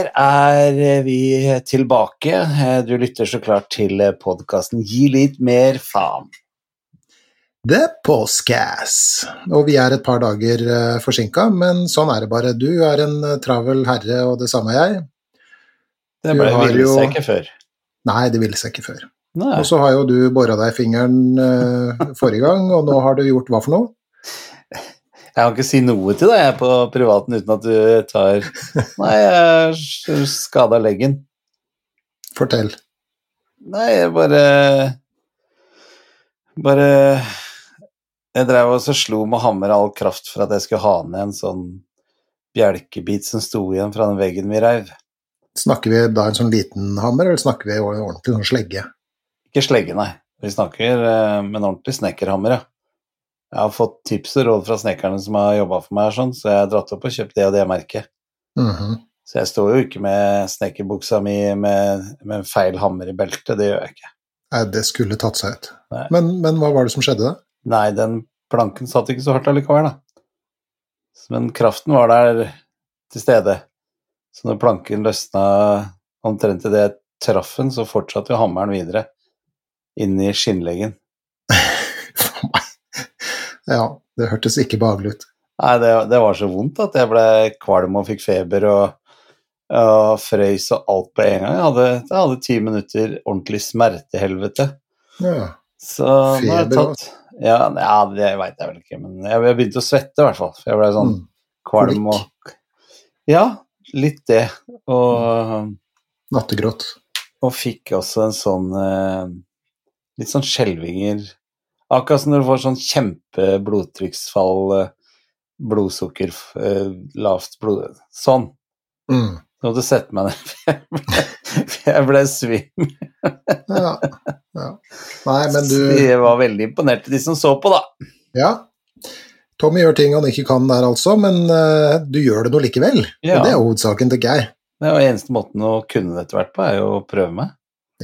Geir, er vi tilbake. Du lytter så klart til podkasten Gi litt mer faen. The Postcass. Og vi er et par dager uh, forsinka, men sånn er det bare. Du er en uh, travel herre, og det samme er jeg. Det ble, ville jo... seg ikke før. Nei, det ville seg ikke før. Nei. Og så har jo du bora deg i fingeren uh, forrige gang, og nå har du gjort hva for noe? Jeg kan ikke si noe til deg på privaten uten at du tar Nei, jeg skada leggen. Fortell. Nei, jeg bare Bare Jeg drev og slo med hammer all kraft for at jeg skulle ha ned en sånn bjelkebit som sto igjen fra den veggen vi reiv. Snakker vi da en sånn liten hammer, eller snakker vi ordentlig sånn slegge? Ikke slegge, nei. Vi snakker eh, med en ordentlig snekkerhammer, ja. Jeg har fått tips og råd fra snekkerne som har jobba for meg, sånn, så jeg har dratt opp og kjøpt det og det merket. Mm -hmm. Så jeg står jo ikke med snekkerbuksa mi med, med, feil hammer i beltet, det gjør jeg ikke. Nei, det skulle tatt seg ut. Men, men, hva var det som skjedde da? Nei, den planken satt ikke så hardt allikevel, da. Men kraften var der til stede. Så når planken løsna omtrent idet jeg traff den, så fortsatte jo hammeren videre inn i skinnleggen. Ja, det hørtes ikke behagelig ut. Nei, det, det, var så vondt at jeg ble kvalm og fikk feber og, og frøys og alt på en gang. Jeg hadde, jeg hadde ti minutter ordentlig smertehelvete. Ja. Så nå har jeg tatt Ja, ja det veit jeg vel ikke, men jeg, jeg begynte å svette i hvert fall. Jeg ble sånn mm. kvalm og Ja, litt det. Og Nattegråt. Og fikk også en sånn eh, Litt sånn skjelvinger Akkurat som når du får sånn kjempeblodtrykksfall, eh, blodsukker, eh, lavt blod Sånn. Mm. Så måtte du sette meg ned. for jeg ble svimmel. ja, ja. Nei, men du Jeg var veldig imponert, de som så på, da. Ja. Tommy gjør ting han ikke kan der, altså, men uh, du gjør det nå likevel. Ja. Og det er hovedsaken, tenker jeg. Det er eneste måten å kunne dette hvert på, er jo å prøve meg.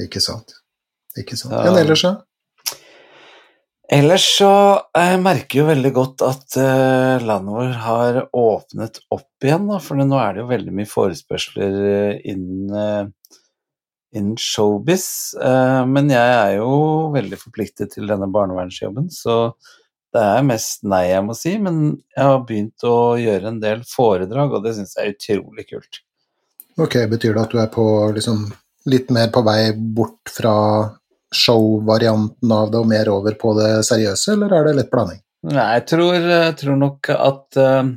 Ikke sant. Ikke sant. Ja. Men ellers, ja? Ellers så eh, merker jeg jo veldig godt at uh, landet vårt har åpnet opp igjen, da, for nå er det jo veldig mye forespørsler uh, innen, innen showbiz. men jeg er jo veldig forpliktet til denne barnevernsjobben, så det er mest nei jeg må si. Men jeg har begynt å gjøre en del foredrag, og det syns jeg er utrolig kult. Ok, betyr det at du er på liksom litt mer på vei bort fra show-varianten av det og mer over på det seriøse, eller er det lett blanding? Nei, jeg tror, jeg tror nok at uh,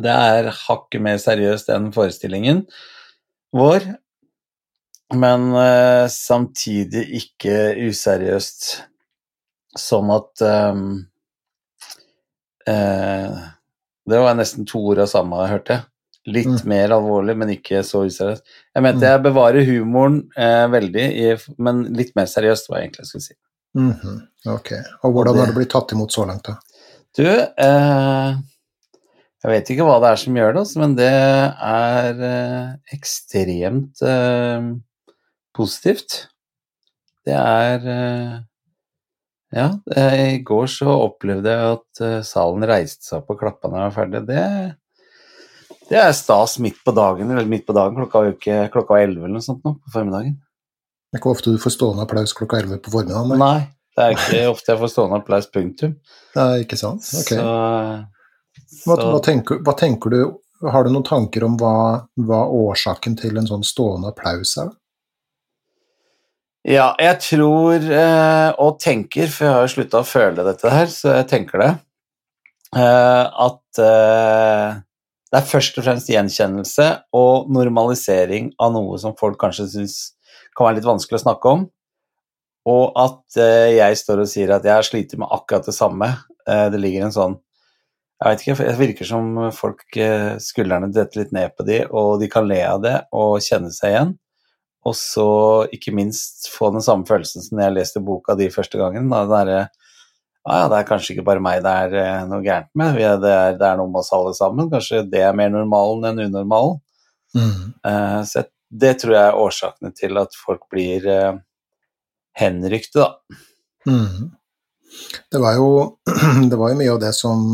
det er hakket mer seriøst enn forestillingen vår, men uh, samtidig ikke useriøst, sånn at um, uh, Det var nesten to ord av samme, hørte jeg. Litt mm. mer alvorlig, men ikke så useriøst. Jeg mente mm. jeg bevarer humoren eh, veldig, i, men litt mer seriøst, var jeg egentlig jeg skulle si. Mm -hmm. Ok. Og hvordan har det blitt tatt imot så langt, da? Du, eh, jeg vet ikke hva det er som gjør det, altså, men det er eh, ekstremt eh, positivt. Det er eh, Ja, i går så opplevde jeg at eh, salen reiste seg opp og klappa når jeg var ferdig. Det det er stas midt på dagen, eller midt på dagen, klokka jo ikke klokka elleve eller noe sånt nå, på formiddagen. Det er ikke ofte du får stående applaus klokka elleve på formiddagen? Nei. nei, det er ikke ofte jeg får stående applaus, punktum. Nei, ikke sant. Ok. Så, hva. Hva, tenker, hva, tenker, du Har du noen tanker om hva, hva årsaken til en sånn stående applaus er? Ja, jeg tror eh, og tenker, for jeg har jo slutta å føle dette her, så jeg tenker det, eh, at eh, det er først og fremst gjenkjennelse og normalisering av noe som folk kanskje syns kan være litt vanskelig å snakke om. Og at eh, jeg står og sier at jeg sliter med akkurat det samme. Eh, det ligger en sånn Jeg vet ikke, det virker som folk eh, skuldrene detter litt ned på de, og de kan le av det og kjenne seg igjen. Og så ikke minst få den samme følelsen som jeg leste boka di første gangen. Da, den derre ja, det er kanskje ikke bare meg det er eh, noe gærent med, det er, det er, noe med oss alle sammen. Kanskje det er mer normalen enn unormalen. Mm. Uh, så det tror jeg er årsakene til at folk blir uh, henrykte, da. Mm. Det, var jo, det var jo mye av det som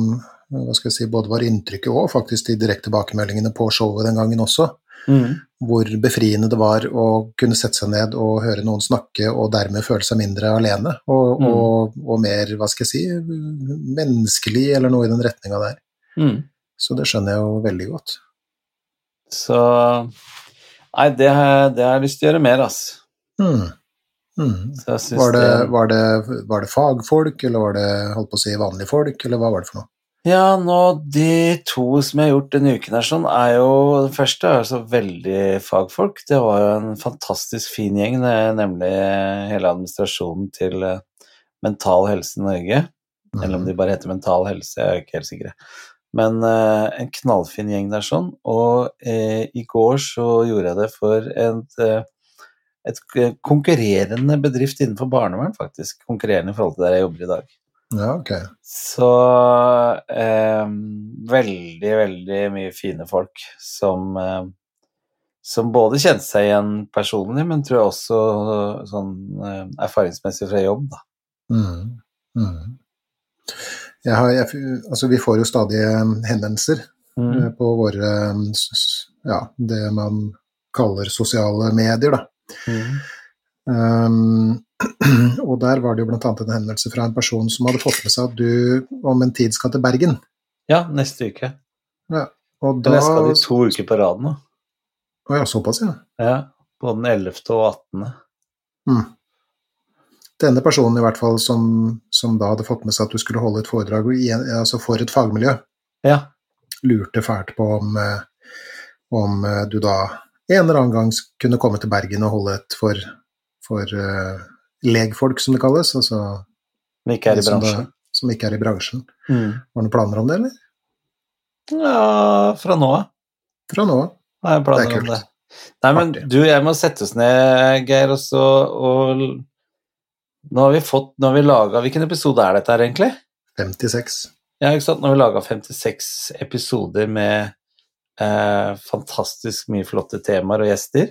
hva skal jeg si, både var inntrykket og faktisk de direkte tilbakemeldingene på showet den gangen også, Mm. hvor befriende det var å kunne sette seg ned og høre noen snakke, og dermed føle seg mindre alene, og, Mm. og, og mer, hva skal jeg si, menneskelig, eller noe i den retninga der. Mm. Så det skjønner jeg jo veldig godt. Så Nei, det, har- det har jeg lyst til å gjøre mer, ass. Mm. Mm. Var det, var, det, var det fagfolk, eller var det holdt på å si vanlige folk, eller hva var det for noe? Ja, nå de to som jeg har gjort denne uken her sånn, er jo Den første er altså veldig fagfolk. Det var jo en fantastisk fin gjeng, nemlig hele administrasjonen til eh, Mental Helse Norge. Eller om de bare heter Mental Helse, jeg er ikke helt sikker. Men eh, en knallfin gjeng der sånn. Og eh, i går så gjorde jeg det for et, eh, et konkurrerende bedrift innenfor barnevern, faktisk. Konkurrerende i forhold til der jeg jobber i dag. Ja, ok. Så eh, veldig, veldig mye fine folk som, eh, som både kjente seg igjen personlig, men tror jeg også sånn eh, erfaringsmessig fra jobb, da. Mm. Mm. Jeg har, jeg, altså, vi får jo stadig eh, henvendelser mm. på våre eh, s- Ja, det man kaller sosiale medier, da. Um, og der var det jo annet en henvendelse fra en person som hadde fått med seg at du om en tid skal til Bergen. Ja, neste uke. Og da Eller skal de to uker på rad nå. Å ja, såpass, ja. Ja, på den 11. og 18. Mm. Denne personen i hvert fall som, som da hadde fått med seg at du skulle holde et foredrag altså for et fagmiljø, Ja. lurte fælt på om, eh, om eh, du da en eller annen gang kunne komme til Bergen og holde et for, for uh, legfolk, som det kalles, altså som ikke er i bransjen. da, som ikke er i bransjen. Mm. Var det noen planer om det, eller? Ja, fra nå av. Fra nå av. Det er om kult. det. Nei, men Artig. du, jeg må sette oss ned, Geir, og så og Nå har vi fått Nå har vi laga Hvilken episode er dette her, egentlig? 56. Ja, ikke sant? Nå har vi laga 56 episoder med eh, fantastisk mye flotte temaer og gjester.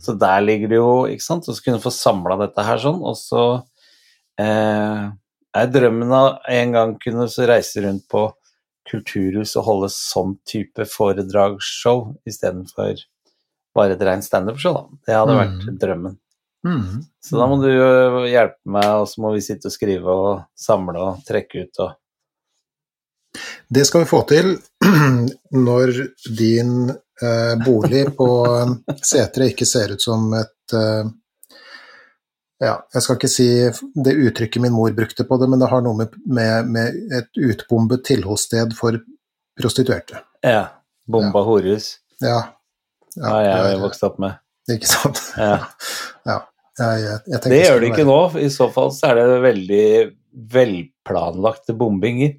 Så der ligger det jo, ikke sant, og så kunne du få samla dette her sånn, og så eh, er drømmen av en gang kunne så reise rundt på kulturhus og holde sånn type foredragsshow istedenfor bare et rent standup-show, da. Det hadde vært Mm. drømmen. Mm. Så da må du hjelpe meg, og så må vi sitte og skrive og samle og trekke ut og Det skal vi få til når din eh, bolig på Setre ikke ser ut som et eh, Ja, jeg skal ikke si det uttrykket min mor brukte på det, men det har noe med, med, med et utbombet tilholdssted for prostituerte. Ja. Bomba horehus. Ja. Ja, jeg har er- vokst opp med. Ikke sant? Ja. ja. Jeg, jeg, jeg Det gjør det ikke være- nå. I så fall så er det veldig velplanlagte bombinger.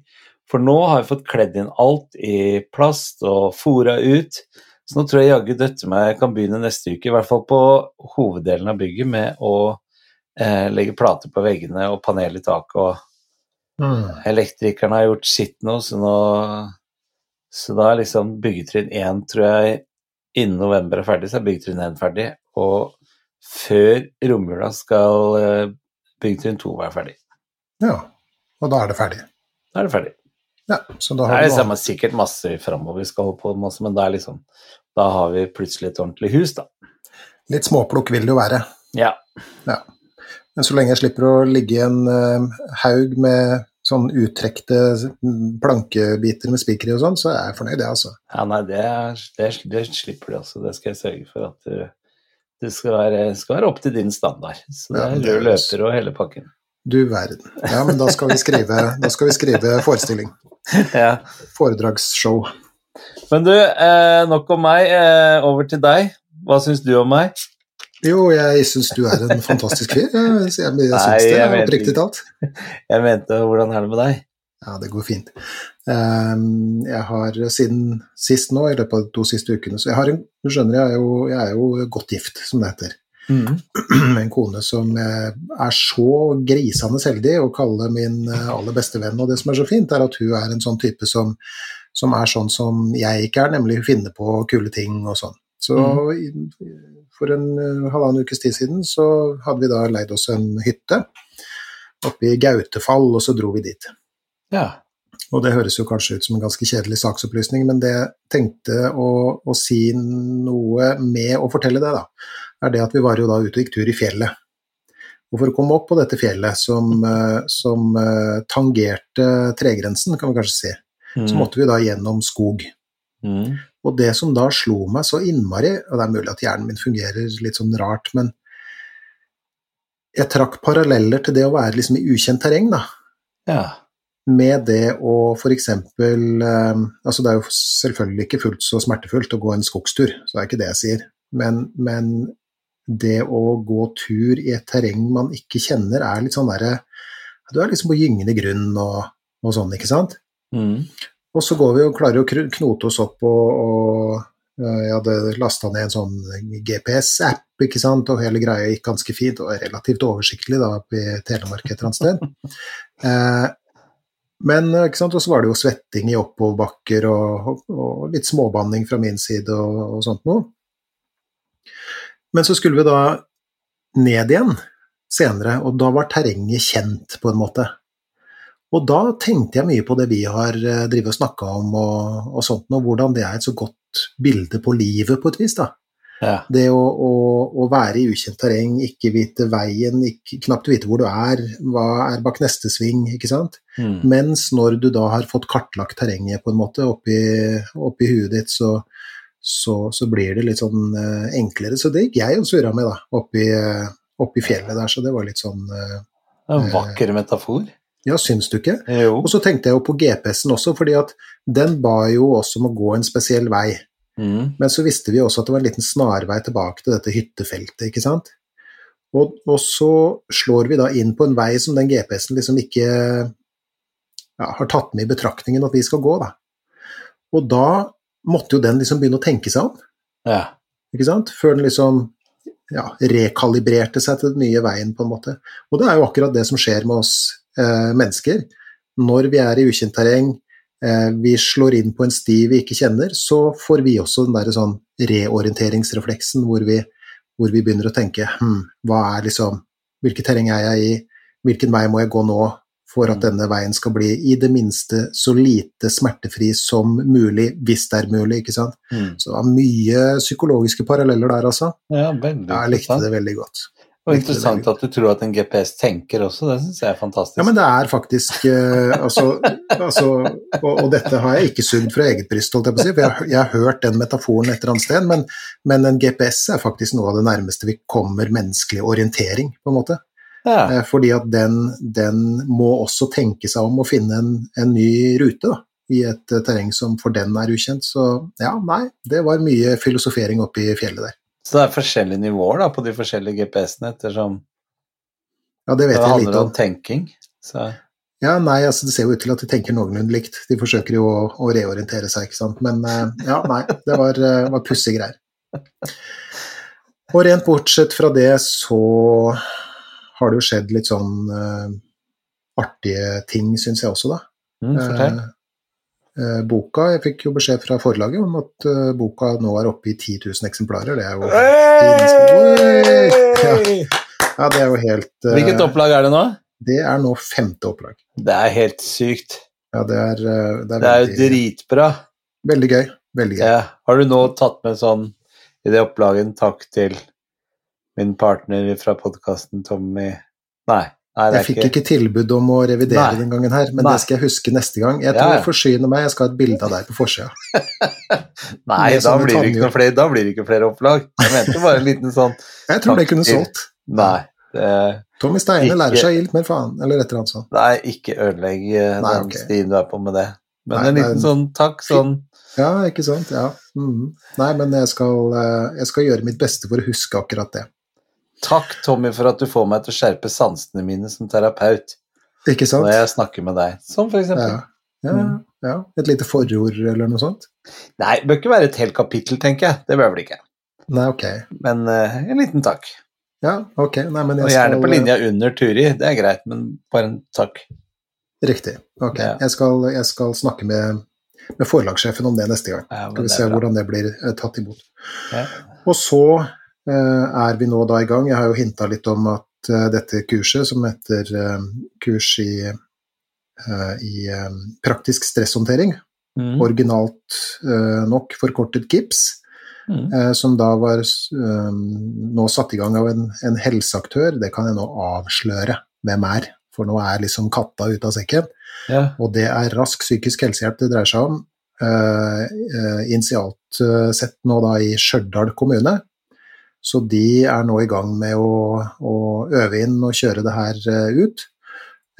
For nå har vi fått kledd inn alt i plast og fora ut. Så nå tror jeg jaggu døtte meg kan begynne neste uke, i hvert fall på hoveddelen av bygget, med å eh, legge plater på veggene og panel i taket. Og Mm. elektrikerne har gjort sitt nå, så nå Så da er liksom byggetrinn én, tror jeg, innen november er ferdig, så er byggetrinn én ferdig. Og før romjula skal eh, byggetrinn to være ferdig. Ja. Og da er det ferdig. Da er det ferdig. Ja, så da Det er liksom sikkert masse framover vi skal holde på med, men det er liksom Da har vi plutselig et ordentlig hus, da. Litt småplukk vil det jo være. Ja. Men så lenge jeg slipper å ligge i en uh, haug med sånn uttrekte mm, plankebiter med spiker i og sånn, så er jeg fornøyd, jeg, altså. ja nei, det, er, det, det slipper du, også. Det skal jeg sørge for at du det skal være, skal være opp til din standard. Så det er ja, rød løper og hele pakken. Du verden. Ja, men da skal vi skrive, skal vi skrive forestilling. Ja. Foredragsshow. Men du, eh, nok om meg. Eh, over til deg. Hva syns du om meg? Jo, jeg syns du er en fantastisk fyr. Jeg, jeg, jeg, syns det, oppriktig talt. Jeg mente hvordan er det med deg? Ja, det går fint. Um, jeg har siden sist nå, i løpet av de to siste ukene, så jeg har en Du skjønner, jeg er jo, jeg er jo godt gift, som det heter. Med en kone som eh, er så grisende heldig å kalle min eh, aller beste venn. Og det som er så fint, er at hun er en sånn type som, som er sånn som jeg ikke er, nemlig hun finner på kule ting og sånn. Så mm. for en eh, halvannen ukes tid siden så hadde vi da leid oss en hytte oppe i Gautefall, og så dro vi dit. Ja. Og det høres jo kanskje ut som en ganske kjedelig saksopplysning, men det tenkte å, å si noe med å fortelle det, da, er det at vi var jo da ute og gikk tur i fjellet. Og for å komme opp på dette fjellet som, eh, som uh, tangerte tregrensen, kan vi kanskje si, mm. så måtte vi da gjennom skog. Mm. Og det som da slo meg så innmari, og det er mulig at hjernen min fungerer litt sånn rart, men jeg trakk paralleller til det å være liksom i ukjent terreng, da. Ja. Med det å f.eks. Eh, altså det er jo selvfølgelig ikke fullt så smertefullt å gå en skogstur, så det er ikke det jeg sier. Men, men det å gå tur i et terreng man ikke kjenner, er litt sånn derre Du er liksom på gyngende grunn og, og sånn, ikke sant? Mm. Og så går vi og klarer å knote oss opp og, og jeg hadde lasta ned en sånn GPS-app, ikke sant, og hele greia gikk ganske fint og relativt oversiktlig da oppe i Telemark et eller annet sted. Eh, men ikke sant, og så var det jo svetting i oppoverbakker og, og, og, litt småbanning fra min side og, og sånt noe. Men så skulle vi da ned igjen senere, og da var terrenget kjent, på en måte. Og da tenkte jeg mye på det vi har eh, drevet og snakka om, og, og sånt, og hvordan det er et så godt bilde på livet, på et vis. da. Ja. Det å, å, å, være i ukjent terreng, ikke vite veien, ikke, knapt vite hvor du er, hva er bak neste sving, ikke sant. Mm. Mens når du da har fått kartlagt terrenget på en måte oppi, oppi huet ditt, så, så, så, blir det litt sånn uh, enklere. Så det gikk jeg og surra med, da, oppi, uh, oppi fjellet der, så det var litt sånn uh, En vakker metafor. Ja, syns du ikke? Jo. Og så tenkte jeg jo på GPS-en også, fordi at den ba jo oss om å gå en spesiell vei. Mm. Men så visste vi også at det var en liten snarvei tilbake til dette hyttefeltet, ikke sant. Og, og så slår vi da inn på en vei som den GPS-en liksom ikke ja, har tatt med i betraktningen at vi skal gå, da. Og da måtte jo den liksom begynne å tenke seg om, Ja. ikke sant. Før den liksom ja, rekalibrerte seg til den nye veien, på en måte. Og det er jo akkurat det som skjer med oss eh, mennesker. Når vi er i ukjent terreng, eh, vi slår inn på en sti vi ikke kjenner, så får vi også den derre sånn reorienteringsrefleksen hvor vi, hvor vi begynner å tenke hm, hva er liksom Hvilket terreng er jeg i? Hvilken vei må jeg gå nå for at denne veien skal bli i det minste så lite smertefri som mulig, hvis det er mulig, ikke sant. Mm. Så det var mye psykologiske paralleller der, altså. Ja, veldig Ja, jeg likte det veldig godt. Og interessant at du tror at en GPS tenker også, det syns jeg er fantastisk. Ja, men det er faktisk eh, altså, altså og, og dette har jeg ikke sugd fra eget bryst, holdt jeg på å si, for jeg, jeg har hørt den metaforen et eller annet sted, men, men en GPS er faktisk noe av det nærmeste vi kommer menneskelig orientering, på en måte. Ja. Eh, fordi at den, den må også tenke seg om å finne en, en ny rute, da. I et eh, terreng som for den er ukjent. Så ja, nei, det var mye filosofering oppe i fjellet der. Så det er forskjellige nivåer da, på de forskjellige GPS-ene ettersom Ja, det det vet jeg handler lite om om. tenking. Så Ja, nei, altså det ser jo ut til at de tenker noenlunde likt. De forsøker jo å, å reorientere seg, ikke sant. Men eh, ja, nei, det var, var pussige greier. Og rent bortsett fra det så har det jo skjedd litt sånn uh, artige ting, syns jeg også, da. mm. Eh, eh, boka Jeg fikk jo beskjed fra forlaget om at boka nå er oppe i 10 000 eksemplarer. Det er jo Hey! Ja, det er jo helt Hvilket opplag er det nå? Det er nå femte opplag. Det er helt sykt. Ja, det er, det er, Det er jo dritbra. veldig gøy. Veldig gøy. Ja. Har du nå tatt med sånn i det opplaget en takk til min partner fra podkasten Tommy Nei. nei det Jeg fikk ikke tilbud om å revidere Nei. den gangen her, men Nei. det skal jeg huske neste gang. Jeg tror ja. jeg forsyner meg, jeg skal ha et bilde av deg på forsida. Nei, da blir, ikke flere, da blir det ikke flere opplag. Jeg mente bare en liten sånn Jeg tror det kunne solgt. Nei. Det, Tommy Steine Ikke- lærer seg litt mer faen, eller et eller annet sånt. nei, ikke ødelegg eh, den okay. stien du er på med det. Men Nei, en liten nei. sånn takk, sånn Ja, ikke sant? Ja. Mhm. Nei, men jeg skal, eh, jeg skal gjøre mitt beste for å huske akkurat det. Takk, Tommy, for at du får meg til å skjerpe sansene mine som terapeut Ikke sant? når jeg snakker med deg. Som for eksempel. Ja. Ja, Mm. ja. Et lite forord eller noe sånt? Nei, det bør ikke være et helt kapittel, tenker jeg. Det bør det ikke. Nei, ok. Men uh, en liten takk. Ja, ok. Nei, men jeg Og gjerne skal, på linja under Turi. Det er greit, men bare en takk. Riktig. Ok. Ja. Jeg, skal, jeg skal snakke med, med forlagssjefen om det neste gang. Ja, Skal vi se hvordan det blir eh, tatt imot. Ja. Og så er vi nå da i gang. Jeg har jo hinta litt om at eh, dette kurset, som heter eh, kurs i uh, i praktisk stresshåndtering. Mm. Originalt uh, nok forkortet KIPS. Mm. Uh, som da var nå satt i gang av en, en helseaktør. Det kan jeg nå avsløre hvem er, for nå er liksom katta ute av sekken. Ja. Og det er rask psykisk helsehjelp det dreier seg om. initialt sett nå da i Stjørdal kommune. Så de er nå i gang med å, å øve inn og kjøre det her ut.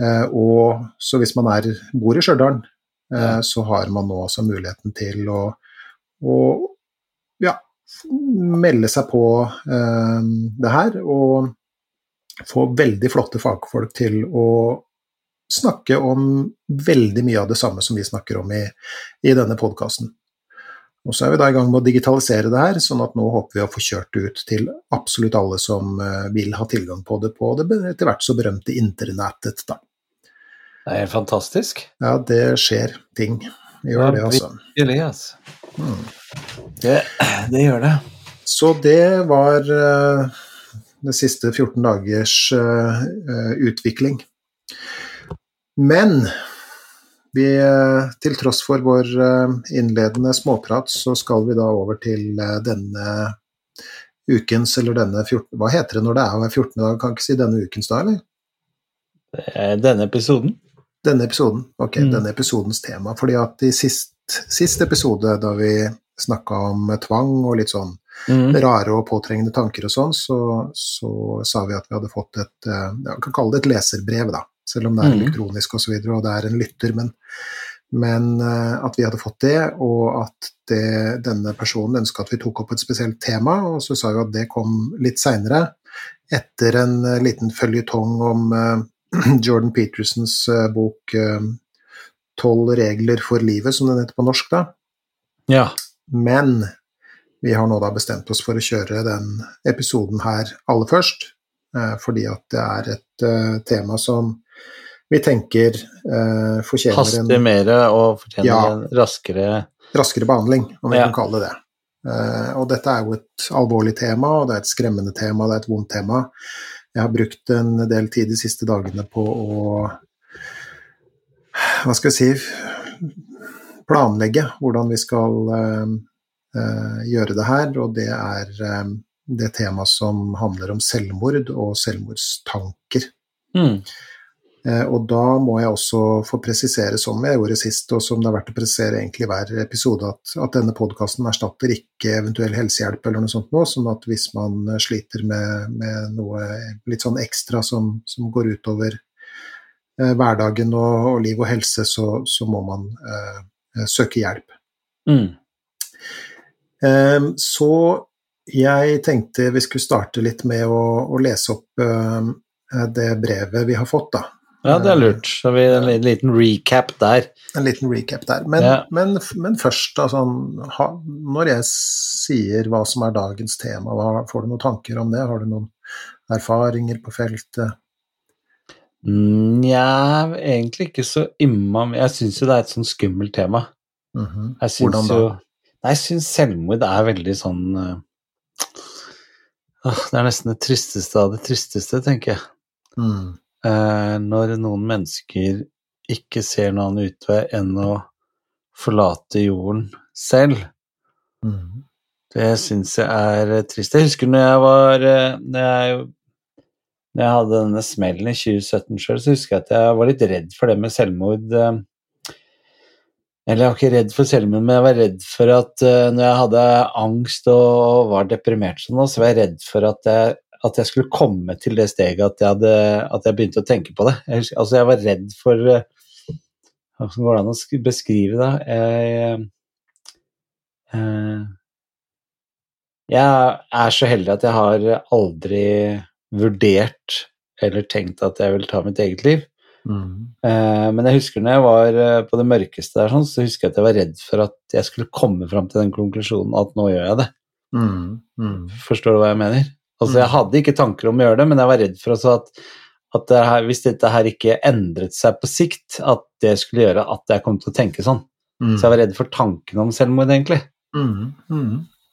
Eh, og så hvis man er, bor i Stjørdal, eh, så har man nå også muligheten til å, å ja, melde seg på eh, det her og få veldig flotte fagfolk til å snakke om veldig mye av det samme som vi snakker om i, i denne podkasten. Og så er vi da i gang med å digitalisere det her, sånn at nå håper vi å få kjørt det ut til absolutt alle som eh, vil ha tilgang på det på det etter hvert så berømte internettet, da. Det er fantastisk. Ja, det skjer ting. Det gjør det, altså. Virkelig, altså. Mm. Det, det gjør det. Så det var uh, det siste 14 dagers uh, eh, utvikling. Men vi, eh, til tross for vår eh, innledende småprat, så skal vi da over til eh, denne ukens, eller denne 14 Hva heter det når det er 14 dag? Kan ikke si denne ukens da, eller? Er Denne episoden. Denne episoden. Ok, Mm. denne episodens tema. Fordi at i sist, sist episode, da vi snakka om tvang og litt sånn Mm. rare og påtrengende tanker og sånn, så, så sa vi at vi hadde fått et ja, kan kalle det et leserbrev, da. Selv om det er Mhm. elektronisk og, så videre, og det er en lytter. Men, men eh, at vi hadde fått det, og at det, denne personen ønska at vi tok opp et spesielt tema, og så sa vi at det kom litt seinere, etter en eh, liten føljetong om eh, Jordan Petersens eh, bok 'Tolv regler for livet', som den heter på norsk, da. Ja. Men vi har nå da bestemt oss for å kjøre den episoden her aller først, fordi at det er et tema som vi tenker eh, fortjener Haster en mer og fortjener Ja. en raskere raskere behandling, om vi Ja. kan kalle det det. Eh, og dette er jo et alvorlig tema, og det er et skremmende tema, det er et vondt tema. Jeg har brukt en del tid de siste dagene på å Hva skal jeg si Planlegge hvordan vi skal eh, eh, gjøre det her, og det er eh, det temaet som handler om selvmord og selvmordstanker. mm. Eh, og da må jeg også få presisere, som jeg gjorde sist, og som det er verdt å presisere egentlig hver episode, at, at denne podkasten erstatter ikke eventuell helsehjelp eller noe sånt nå, sånn at hvis man eh, sliter med, med noe litt sånn ekstra som, som går utover eh, hverdagen og, og liv og helse, så, så må man eh, søke hjelp. Mm. Eh, så jeg tenkte vi skulle starte litt med å, å lese opp eh, det brevet vi har fått, da. Ja, det er lurt. Så vi en liten recap der. En liten recap der. Men, Ja. men, men først, sånn, når jeg sier hva som er dagens tema, får du noen tanker om det? Har du noen erfaringer på feltet? Nja, egentlig ikke så imma Jeg syns jo det er et sånn skummelt tema. Mhm. Jeg syns jo Nei, jeg syns selvmord er veldig sånn øh, Det er nesten det tristeste av det tristeste, tenker jeg. Mm. Eh, når noen mennesker ikke ser noen annen utvei enn å forlate jorden selv. Mm. Det syns jeg er eh, trist. Jeg husker når jeg var eh, Når jeg, når jeg hadde denne smellen i 2017 sjøl, så husker jeg at jeg var litt redd for det med selvmord. Eller jeg var ikke redd for selvmord, men jeg var redd for at når jeg hadde angst og var deprimert sånn, så var jeg redd for at jeg, at jeg skulle komme til det steget at jeg, hadde, at jeg begynte å tenke på det. Jeg, altså jeg var redd for eh, Hvordan går det an å beskrive det? Jeg, eh, jeg er så heldig at jeg har aldri vurdert eller tenkt at jeg vil ta mitt eget liv. Mm. Eh, Men jeg husker når jeg var på det mørkeste der, sånn, så husker jeg at jeg var redd for at jeg skulle komme fram til den konklusjonen at nå gjør jeg det. Mm. Mm. Forstår du hva jeg mener? Altså, Mm. jeg hadde ikke tanker om å gjøre det, men jeg var redd for at, at det her, hvis dette her ikke endret seg på sikt, at det skulle gjøre at jeg kom til å tenke sånn. Mm. Så jeg var redd for tanken om selvmord, egentlig. Mm.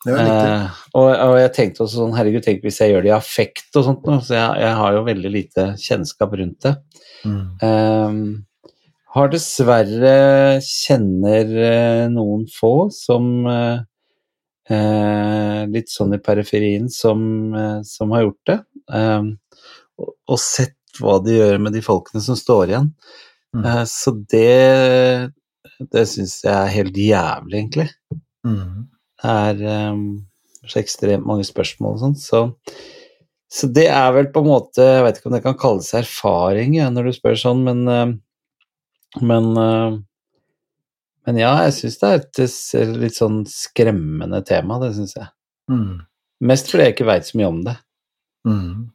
Det riktig. Eh, og, og jeg tenkte også sånn, herregud, tenk hvis jeg gjør det i affekt og sånt, nå, så jeg, jeg har jo veldig lite kjennskap rundt det. Mhm. Eh, har dessverre kjenner eh, noen få som eh, Litt sånn i periferien som, eh, som har gjort det. Eh, og, og sett hva de gjør med de folkene som står igjen. Mm. Eh, så det det syns jeg er helt jævlig, egentlig. Mm. Det er um, så ekstremt mange spørsmål og sånn, så, så det er vel på en måte Jeg vet ikke om det kan kalles erfaring ja, når du spør sånn, men uh, Men, uh, men ja, jeg syns det er et, litt sånn skremmende tema, det syns jeg. Mm. Mest fordi jeg ikke veit så mye om det. Mm.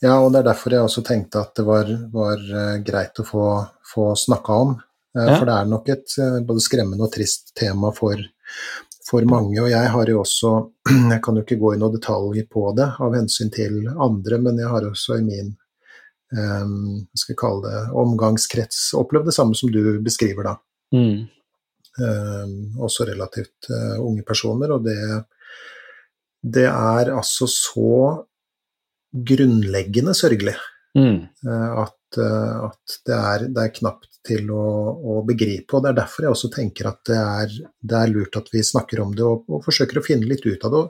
Ja, og det er derfor jeg også tenkte at det var, var uh, greit å få, få snakka om. Uh, Ja. For det er nok et uh, både skremmende og trist tema for, for mange. Og jeg har jo også Jeg kan jo ikke gå i noen detaljer på det av hensyn til andre, men jeg har også i min um, skal jeg kalle det, omgangskrets opplevd det samme som du beskriver, da. Mm. Um, også relativt uh, unge personer, og det, det er altså så grunnleggende sørgelig Mm. uh, at, at det, er, det er knapt til å, å begripe. Og det er derfor jeg også tenker at det er, det er lurt at vi snakker om det og, og forsøker å finne litt ut av det.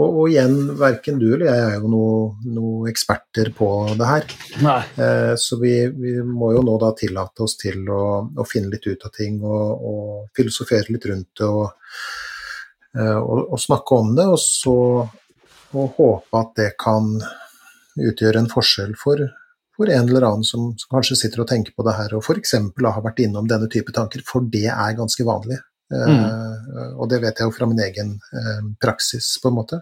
Og, og, igjen, verken du eller jeg er jo noen noe eksperter på det her. Eh, Så vi, vi må jo nå da tillate oss til å, å finne litt ut av ting og, og filosofere litt rundt det og, eh, og snakke om det, og så og håpe at det kan utgjøre en forskjell for, for en eller annen som, som kanskje sitter og tenker på det her og f.eks. har vært innom denne type tanker, for det er ganske vanlig. Eh, og det vet jeg jo fra min egen uh, praksis, på en måte.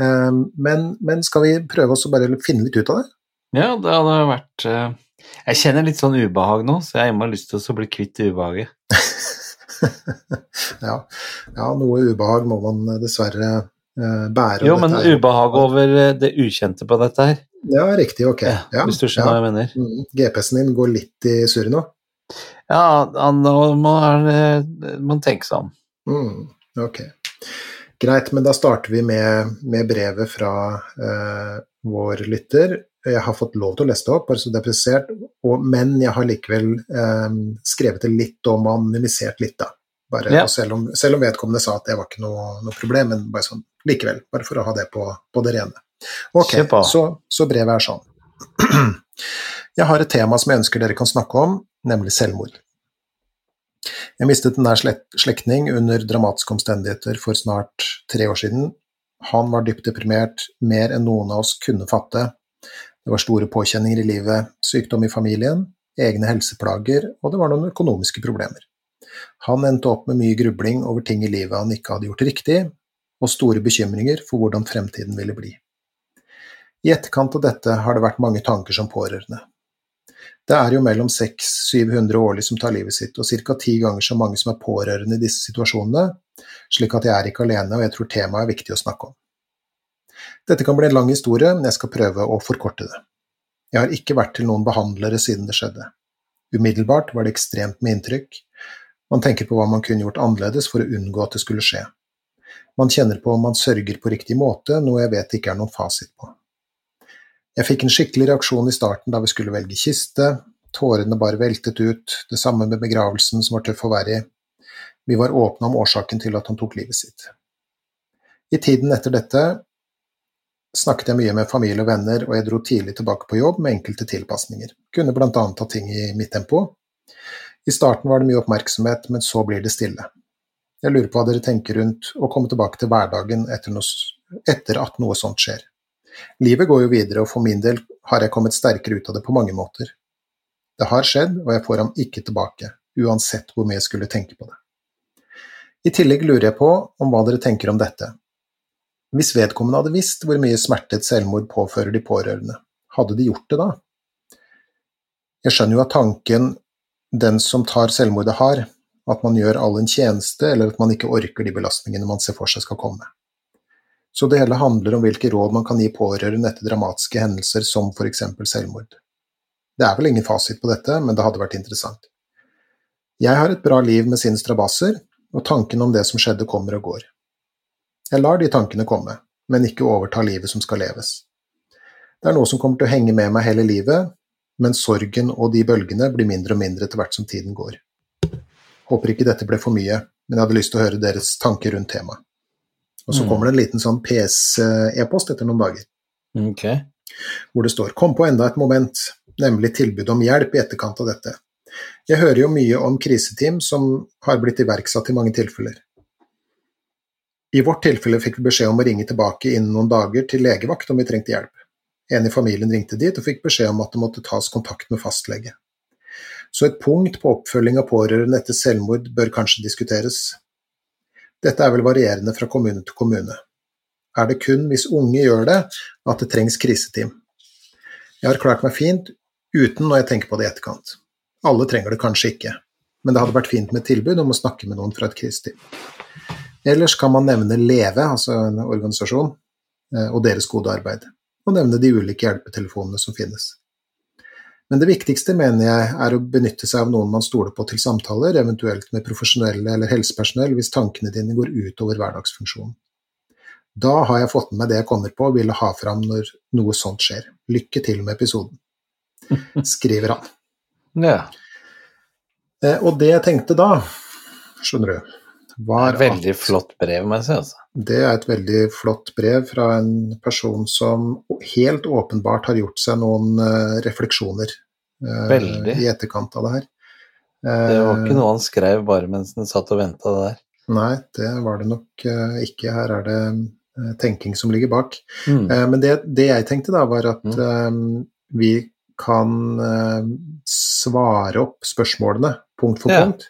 Uh, men, men skal vi prøve oss å bare finne litt ut av det? Ja, det hadde vært Jeg kjenner litt sånn ubehag nå, så jeg har lyst til å bli kvitt ubehaget. ja. ja, noe ubehag må man dessverre bære. Jo, men ubehag over det ukjente på dette her, Ja, riktig, ok. ja, Ja, hvis du skjønner hva jeg mener. Mm, GPS-en din går litt i surr nå? Ja, nå må man tenke seg om. Mm, ok. Greit, men da starter vi med, med brevet fra eh, vår lytter. Jeg har fått lov til å lese det opp, bare så det er presisert, men jeg har likevel eh, skrevet det litt og anonymisert litt, da. Bare, Ja. selv, om, selv om vedkommende sa at det var ikke noe, noe problem, men bare sånn likevel, bare for å ha det på, på det rene. Ok, så, så brevet er sånn. Jeg har et tema som jeg ønsker dere kan snakke om, nemlig selvmord. Jeg mistet en nær slekt- slektning under dramatiske omstendigheter for snart tre år siden. Han var dypt deprimert, mer enn noen av oss kunne fatte. Det var store påkjenninger i livet, sykdom i familien, egne helseplager, og det var noen økonomiske problemer. Han endte opp med mye grubling over ting i livet han ikke hadde gjort riktig, og store bekymringer for hvordan fremtiden ville bli. I etterkant av dette har det vært mange tanker som pårørende. Det er jo mellom 600-700 årlig som tar livet sitt, og ca. ti ganger så mange som er pårørende i disse situasjonene, slik at jeg er ikke alene, og jeg tror temaet er viktig å snakke om. Dette kan bli en lang historie, men jeg skal prøve å forkorte det. Jeg har ikke vært til noen behandlere siden det skjedde. Umiddelbart var det ekstremt med inntrykk. Man tenker på hva man kunne gjort annerledes for å unngå at det skulle skje. Man kjenner på om man sørger på riktig måte, noe jeg vet ikke er noen fasit på. Jeg fikk en skikkelig reaksjon i starten da vi skulle velge kiste, tårene bare veltet ut, det samme med begravelsen som var tøff å være i. Vi var åpne om årsaken til at han tok livet sitt. I tiden etter dette snakket jeg mye med familie og venner, og jeg dro tidlig tilbake på jobb med enkelte tilpasninger. Kunne blant annet ta ting i mitt tempo. I starten var det mye oppmerksomhet, men så blir det stille. Jeg lurer på hva dere tenker rundt å komme tilbake til hverdagen etter, noe, etter at noe sånt skjer. Livet går jo videre, og for min del har jeg kommet sterkere ut av det på mange måter. Det har skjedd, og jeg får ham ikke tilbake, uansett hvor mye jeg skulle tenke på det. I tillegg lurer jeg på om hva dere tenker om dette. Hvis vedkommende hadde visst hvor mye smerte et selvmord påfører de pårørende, hadde de gjort det da? Jeg skjønner jo at tanken den som tar selvmordet har, at man gjør alle en tjeneste, eller at man ikke orker de belastningene man ser for seg skal komme. Så det hele handler om hvilke råd man kan gi pårørende etter dramatiske hendelser som eksempel selvmord. Det er vel ingen fasit på dette, men det hadde vært interessant. Jeg har et bra liv med sine strabasser, og tanken om det som skjedde kommer og går. Jeg lar de tankene komme, men ikke overta livet som skal leves. Det er noe som kommer til å henge med meg hele livet, men sorgen og de bølgene blir mindre og mindre etter hvert som tiden går. Håper ikke dette ble for mye, men jeg hadde lyst til å høre deres tanker rundt temaet. Og så Mm. kommer det en liten sånn PS-e-post etter noen dager, Ok. hvor det står 'Kom på enda et moment', nemlig tilbud om hjelp i etterkant av dette. Jeg hører jo mye om kriseteam som har blitt iverksatt i mange tilfeller. I vårt tilfelle fikk vi beskjed om å ringe tilbake innen noen dager til legevakt om vi trengte hjelp. En i familien ringte dit og fikk beskjed om at det måtte tas kontakt med fastlege. Så et punkt på oppfølging av pårørende etter selvmord bør kanskje diskuteres. Dette er vel varierende fra kommune til kommune. Er det kun hvis unge gjør det, at det trengs kriseteam? Jeg har klart meg fint uten når jeg tenker på det i etterkant. Alle trenger det kanskje ikke, men det hadde vært fint med tilbud om å snakke med noen fra et kriseteam. Ellers kan man nevne Leve, altså en organisasjon, eh, og deres gode arbeid, og nevne de ulike hjelpetelefonene som finnes. Men det viktigste mener jeg er å benytte seg av noen man stoler på til samtaler, eventuelt med profesjonelle eller helsepersonell hvis tankene dine går utover hverdagsfunksjonen. Da har jeg fått med meg det jeg kommer på og ville ha fram når noe sånt skjer. Lykke til med episoden, skriver han. Ja. Eh, Og det jeg tenkte da, skjønner du, var veldig flott brev, må jeg si. Altså. Det er et veldig flott brev fra en person som helt åpenbart har gjort seg noen eh, refleksjoner eh, Veldig. i etterkant av det her. Det var Eh, ikke noe han skrev bare mens han satt og venta der. Nei, det var det nok eh, ikke. Her er det eh, tenking som ligger bak. Mm. Eh, Men det, det jeg tenkte da, var at Mm. eh, vi kan eh, svare opp spørsmålene punkt for Ja. punkt.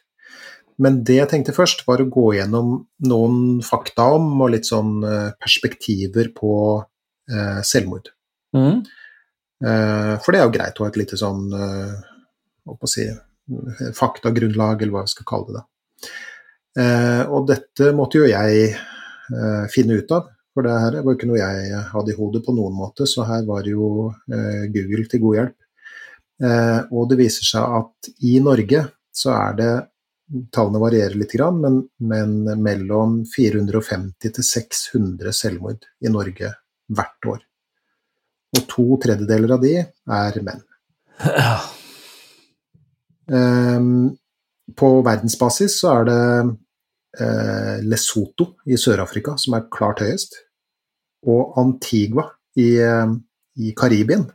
Men det jeg tenkte først, var å gå gjennom noen fakta om og litt sånn eh, perspektiver på eh, selvmord. Mm. Eh, For det er jo greit å ha et lite sånn eh, å si, faktagrunnlag, eller hva vi skal kalle det. Eh, Og dette måtte jo jeg eh, finne ut av, for det her var jo ikke noe jeg hadde i hodet på noen måte, så her var jo eh, Google til god hjelp. Eh, Og det viser seg at i Norge så er det Tallene varierer litt, men, men mellom 450 til 600 selvmord i Norge hvert år. Og to tredjedeler av de er menn. Ja. Um, på verdensbasis så er det eh, Lesotho i Sør-Afrika som er klart høyest. Og Antigua i, eh, i Karibien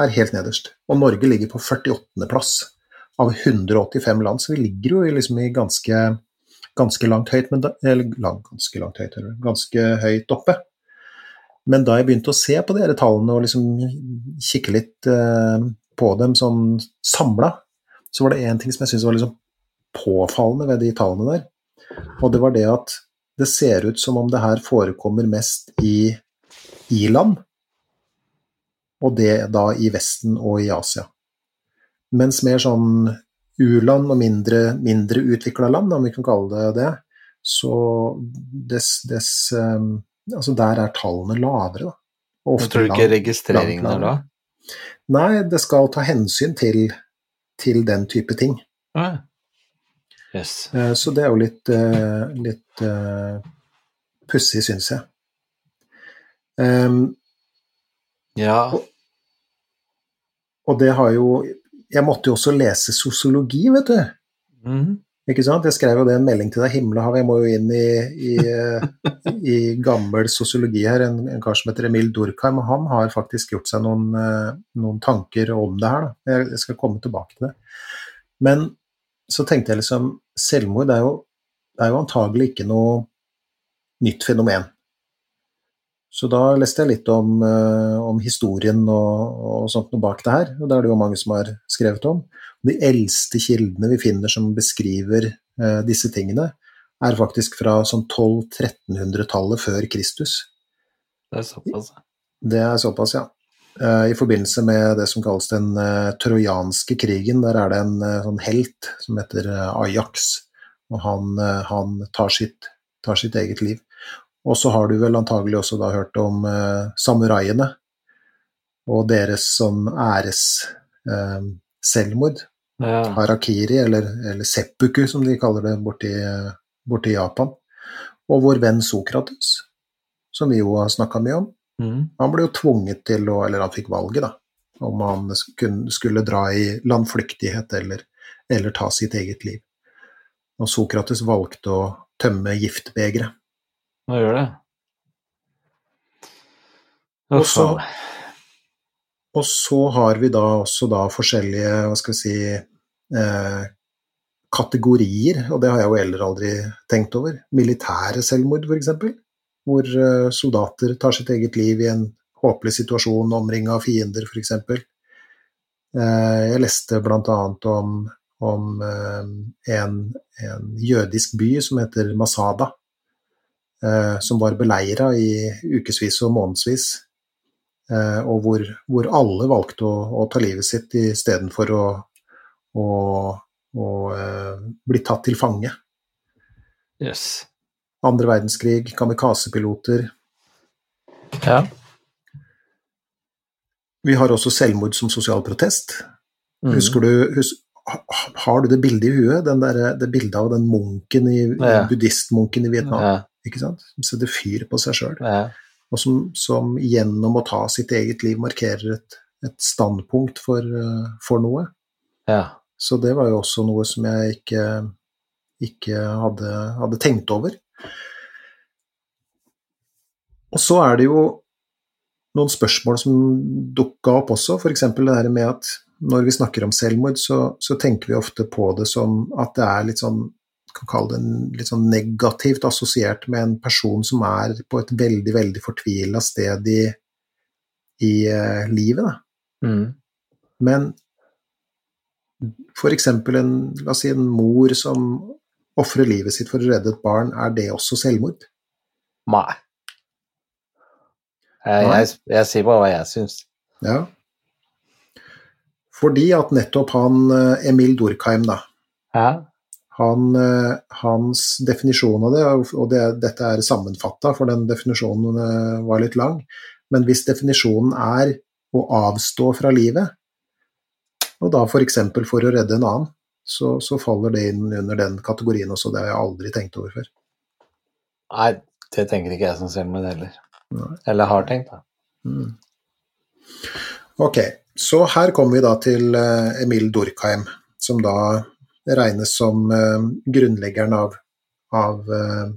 er helt nederst. Og Norge ligger på 48. plass av 185 land, så vi ligger jo liksom i ganske, ganske langt høyt, da, eller ganske langt høyt, eller ganske høyt oppe. Men da jeg begynte å se på de tallene og liksom kikke litt eh, på dem sånn samla, så var det én ting som jeg syntes var liksom påfallende ved de tallene der. Og det var det at det ser ut som om det her forekommer mest i i-land, og det da i Vesten og i Asia. Mens mer sånn u-land og mindre, mindre utvikla land, om vi kan kalle det det, så dess, dess um, Altså der er tallene lavere, da. Og ofte tror du ikke registreringen er da? Nei, det skal ta hensyn til, til den type ting. Ah. Yes. Eh, Så det er jo litt, eh, litt uh, pussig, syns jeg. Um, Ja. og det har jo Jeg måtte jo også lese sosiologi, vet du. Mm. Ikke sant? Jeg skrev jo det en melding til deg, himmelhav, jeg må jo inn i, i, i gammel sosiologi her. En, en kar som heter Emil Durkheim, og han har faktisk gjort seg noen, eh, noen tanker om det her. Da. Jeg, jeg skal komme tilbake til det. Men så tenkte jeg liksom Selvmord er jo, er jo antagelig ikke noe nytt fenomen. Så da leste jeg litt om, eh, om historien og, og sånt noe bak det her, og det er det jo mange som har skrevet om. De eldste kildene vi finner som beskriver eh, disse tingene, er faktisk fra sånn 1200-1300-tallet før Kristus. Det er såpass. Det er såpass, ja. Eh, I forbindelse med det som kalles den eh, trojanske krigen, der er det en sånn helt som heter Ajax, og han, han tar, sitt, tar sitt eget liv. Og så har du vel antagelig også da hørt om eh, samuraiene og deres sånn æres eh. Ja. Harakiri, eller, eller seppuku som de kaller det borti, borti Japan. Og vår venn Sokrates, som vi jo har snakka mye om. Mm. Han ble jo tvunget til å Eller han fikk valget, da. om han skulle dra i landflyktighet eller, eller ta sitt eget liv. Og Sokrates valgte å tømme giftbegeret. Hva gjør det? Og så, og så har vi da også da forskjellige, hva skal vi si, eh, kategorier, og det har jeg jo heller aldri tenkt over. Militære selvmord, f.eks. Hvor eh, soldater tar sitt eget liv i en håpløs situasjon, omringa av fiender, f.eks. Eh, jeg leste bl.a. om, om eh, en, en, jødisk by som heter Masada, som var beleira i ukevis og månedsvis Eh, og hvor, hvor, alle valgte å, å ta livet sitt istedenfor å, å, å eh, bli tatt til fange. Yes. Andre verdenskrig, kamikazepiloter. Ja. Vi har også selvmord som sosial protest. Mm. Husker du hus, Har du det bildet i huet? Der, det bildet av den munken i, ja. buddhistmunken i Vietnam? Ja. Ikke sant? Som setter fyr på seg sjøl. Ja og som, som, gjennom å ta sitt eget liv markerer et, et standpunkt for, uh, for noe. Ja. Så det var jo også noe som jeg ikke, ikke hadde, hadde, tenkt over. Og så er det jo noen spørsmål som dukka opp også, f.eks. det der med at når vi snakker om selvmord, så, så, tenker vi ofte på det som at det er litt sånn kan kalle det litt sånn negativt assosiert med en person som er på et veldig, veldig fortvila sted i, i uh, livet. Mm. Men f.eks. en, la oss si en mor som ofrer livet sitt for å redde et barn, er det også selvmord? Nei. Jeg, jeg, jeg sier bare hva jeg syns. Ja. Fordi at nettopp han eh, Emil Durkheim, da, ja. Han, eh, hans definisjon av det, og det, dette er sammenfatta, for den definisjonen eh, var litt lang, men hvis definisjonen er å avstå fra livet, og da f.eks. For, for å redde en annen, så, så, faller det inn under den kategorien også. Det har jeg aldri tenkt over før. Nei, det tenker ikke jeg som selvmord heller. Nei. Eller har tenkt, da. Mm. Ok, så her kommer vi da til eh, Emil Durkheim, som da regnes som uh, grunnleggeren av, av uh,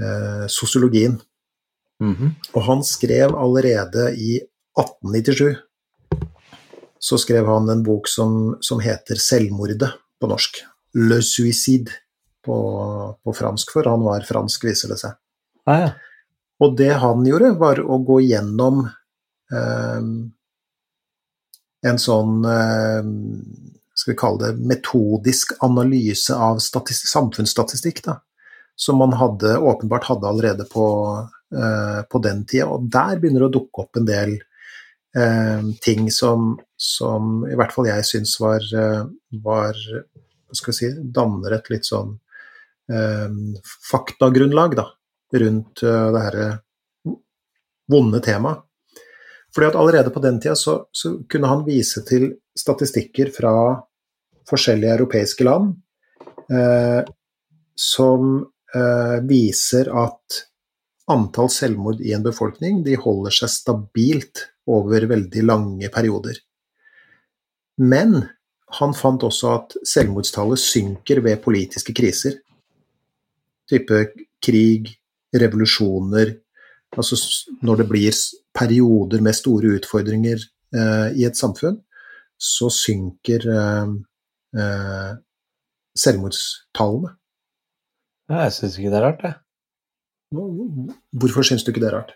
uh, sosiologien. Mm -hmm. Og han skrev allerede i 1897 så skrev han en bok som, som heter 'Selvmordet' på norsk. 'Le suicide' på, på, fransk, for han var fransk, viser det seg. Ah, ja. Og det han gjorde, var å gå gjennom en sånn skal vi kalle det, metodisk analyse av samfunnsstatistikk, da, som man hadde, åpenbart hadde allerede på, eh, på den tida. Og der begynner det å dukke opp en del eh, ting som, som, i hvert fall jeg syns var, eh, var skal vi si, danner et litt sånn eh, faktagrunnlag da, rundt uh, det herre vonde temaet. Fordi at allerede på den tida så, så, kunne han vise til statistikker fra forskjellige europeiske land eh, som eh, viser at antall selvmord i en befolkning de holder seg stabilt over veldig lange perioder. Men han fant også at selvmordstallet synker ved politiske kriser. Type krig, revolusjoner Altså når det blir perioder med store utfordringer eh, i et samfunn, så synker eh, eh, selvmordstallene. Jeg syns ikke det er rart, jeg. Hvorfor syns du ikke det er rart?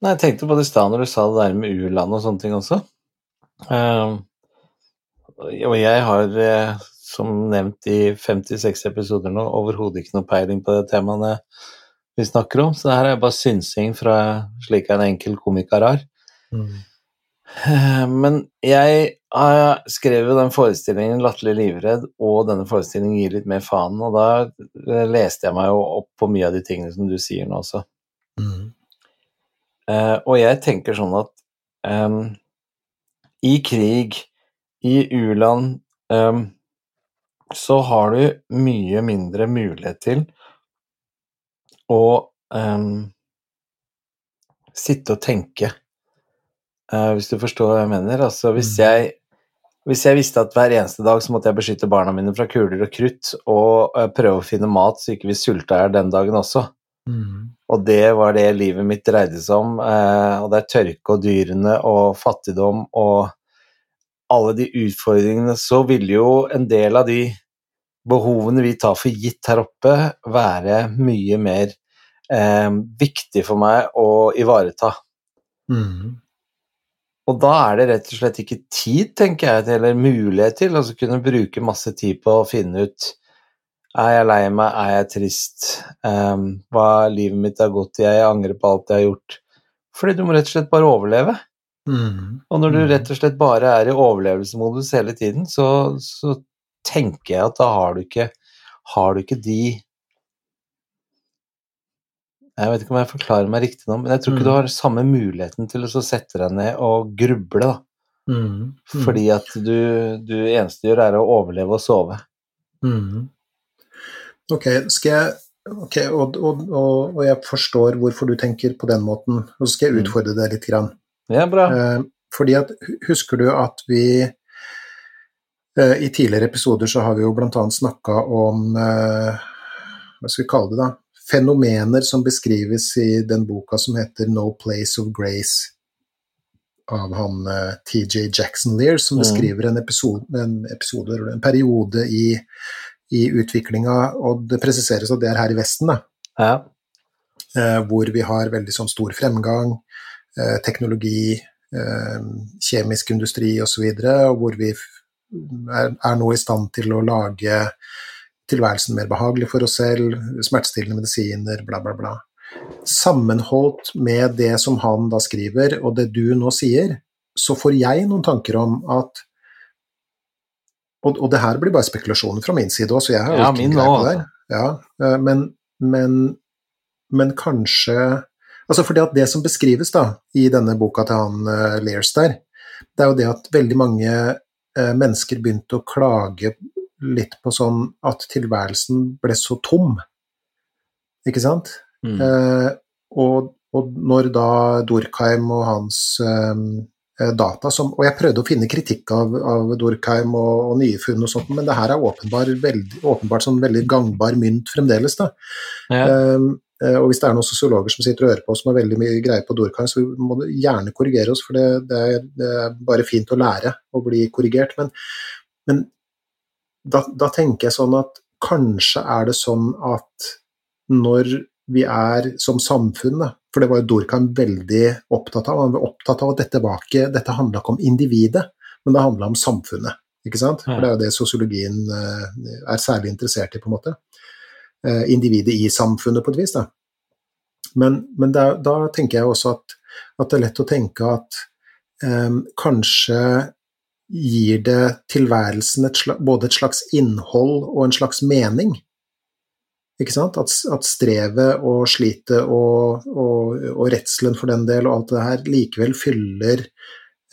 Nei, Jeg tenkte på det i stad når du sa det der med u-land og sånne ting også. Uh, og jeg har, uh, som nevnt i 56 episoder nå, overhodet ikke noe peiling på det temaene vi snakker om, så det her er bare synsing fra slik en enkel komiker har. Mm. Uh, men jeg jeg skrev jo den forestillingen 'Latterlig livredd' og denne forestillingen 'Gir litt mer faen', og da eh, leste jeg meg jo opp på mye av de tingene som du sier nå også. Mm. Uh, og jeg tenker sånn at um, i krig, i u-land, um, så har du mye mindre mulighet til å um, sitte og tenke uh, hvis du forstår hva jeg mener. Altså, hvis, Mm. jeg, hvis jeg visste at hver eneste dag så måtte jeg beskytte barna mine fra kuler og krutt og uh, prøve å finne mat så ikke vi sulta i hjel den dagen også, Mm. og det var det livet mitt dreide seg om, uh, og det er tørke og dyrene og fattigdom og alle de utfordringene, så ville jo en del av de behovene vi tar for gitt her oppe, være mye mer eh, viktig for meg å ivareta. Mm. Og da er det rett og slett ikke tid, tenker jeg, eller mulighet til å altså kunne bruke masse tid på å finne ut er jeg lei meg, er jeg trist, um, hva livet mitt har gått i, jeg angrer på alt jeg har gjort. Fordi du må rett og slett bare overleve. Mm. Og når du Mm. rett og slett bare er i overlevelsesmodus hele tiden, så, så tenker jeg at da har du ikke, har du ikke de Jeg vet ikke om jeg forklarer meg riktig nå, men jeg tror ikke Mm. du har samme muligheten til å sette deg ned og gruble, da. Mm. Mm. Fordi at du, du eneste du gjør, er å overleve og sove. Mm. Ok, skal jeg Ok, og, og, og, og jeg forstår hvorfor du tenker på den måten, og så skal jeg Mm. utfordre deg litt. Grann. Ja, bra. Eh, fordi at, husker du at vi eh, I tidligere episoder så har vi jo bl.a. snakka om eh, Hva skal vi kalle det, da? Fenomener som beskrives i den boka som heter 'No Place of Grace' av han uh, TJ Jackson Lear, som Mm. beskriver en episode, en, episode, en periode i, i utviklinga, og det presiseres at det er her i Vesten, da Ja. Uh, hvor vi har veldig sånn stor fremgang, uh, teknologi, eh, kjemisk industri osv., og, så og hvor vi er, er nå i stand til å lage tilværelsen mer behagelig for oss selv, smertestillende medisiner, bla, bla, bla. Sammenholdt med det som han da skriver, og det du nå sier, så får jeg noen tanker om at og, og det her blir bare spekulasjoner fra min side òg, så jeg har jo Ja, ikke greie på det. Ja, eh, men, men, men kanskje Altså fordi at det som beskrives da, i denne boka til han uh, Lears der, det er jo det at veldig mange uh, mennesker begynte å klage litt på sånn at tilværelsen ble så tom. Ikke sant? Mm. Eh, og, og når da Dorkheim og hans eh, eh, data som, Og jeg prøvde å finne kritikk av, av Dorkheim og, og nye funn og sånt, men det her er åpenbar, veldig, åpenbart sånn veldig gangbar mynt fremdeles. da. Ja. Eh, eh, og hvis det er noen sosiologer som sitter og hører på som har veldig mye greie på Dorkheim, så må du gjerne korrigere oss, for det, det, er, det er bare fint å lære å bli korrigert. Men, men da, da tenker jeg sånn at kanskje er det sånn at når vi er som samfunn, for det var jo Dorkan veldig opptatt av, han var opptatt av at dette var ikke, dette handla ikke om individet, men det handla om samfunnet. Ikke sant? For det er jo det sosiologien eh, er særlig interessert i, på en måte. Eh, individet i samfunnet, på et vis. Da. Men, men da, da tenker jeg også at, at det er lett å tenke at um, kanskje gir det tilværelsen et slags, både et slags innhold og en slags mening. Ikke sant? At, at strevet og slitet og, og, og, redselen for den del og alt det her likevel fyller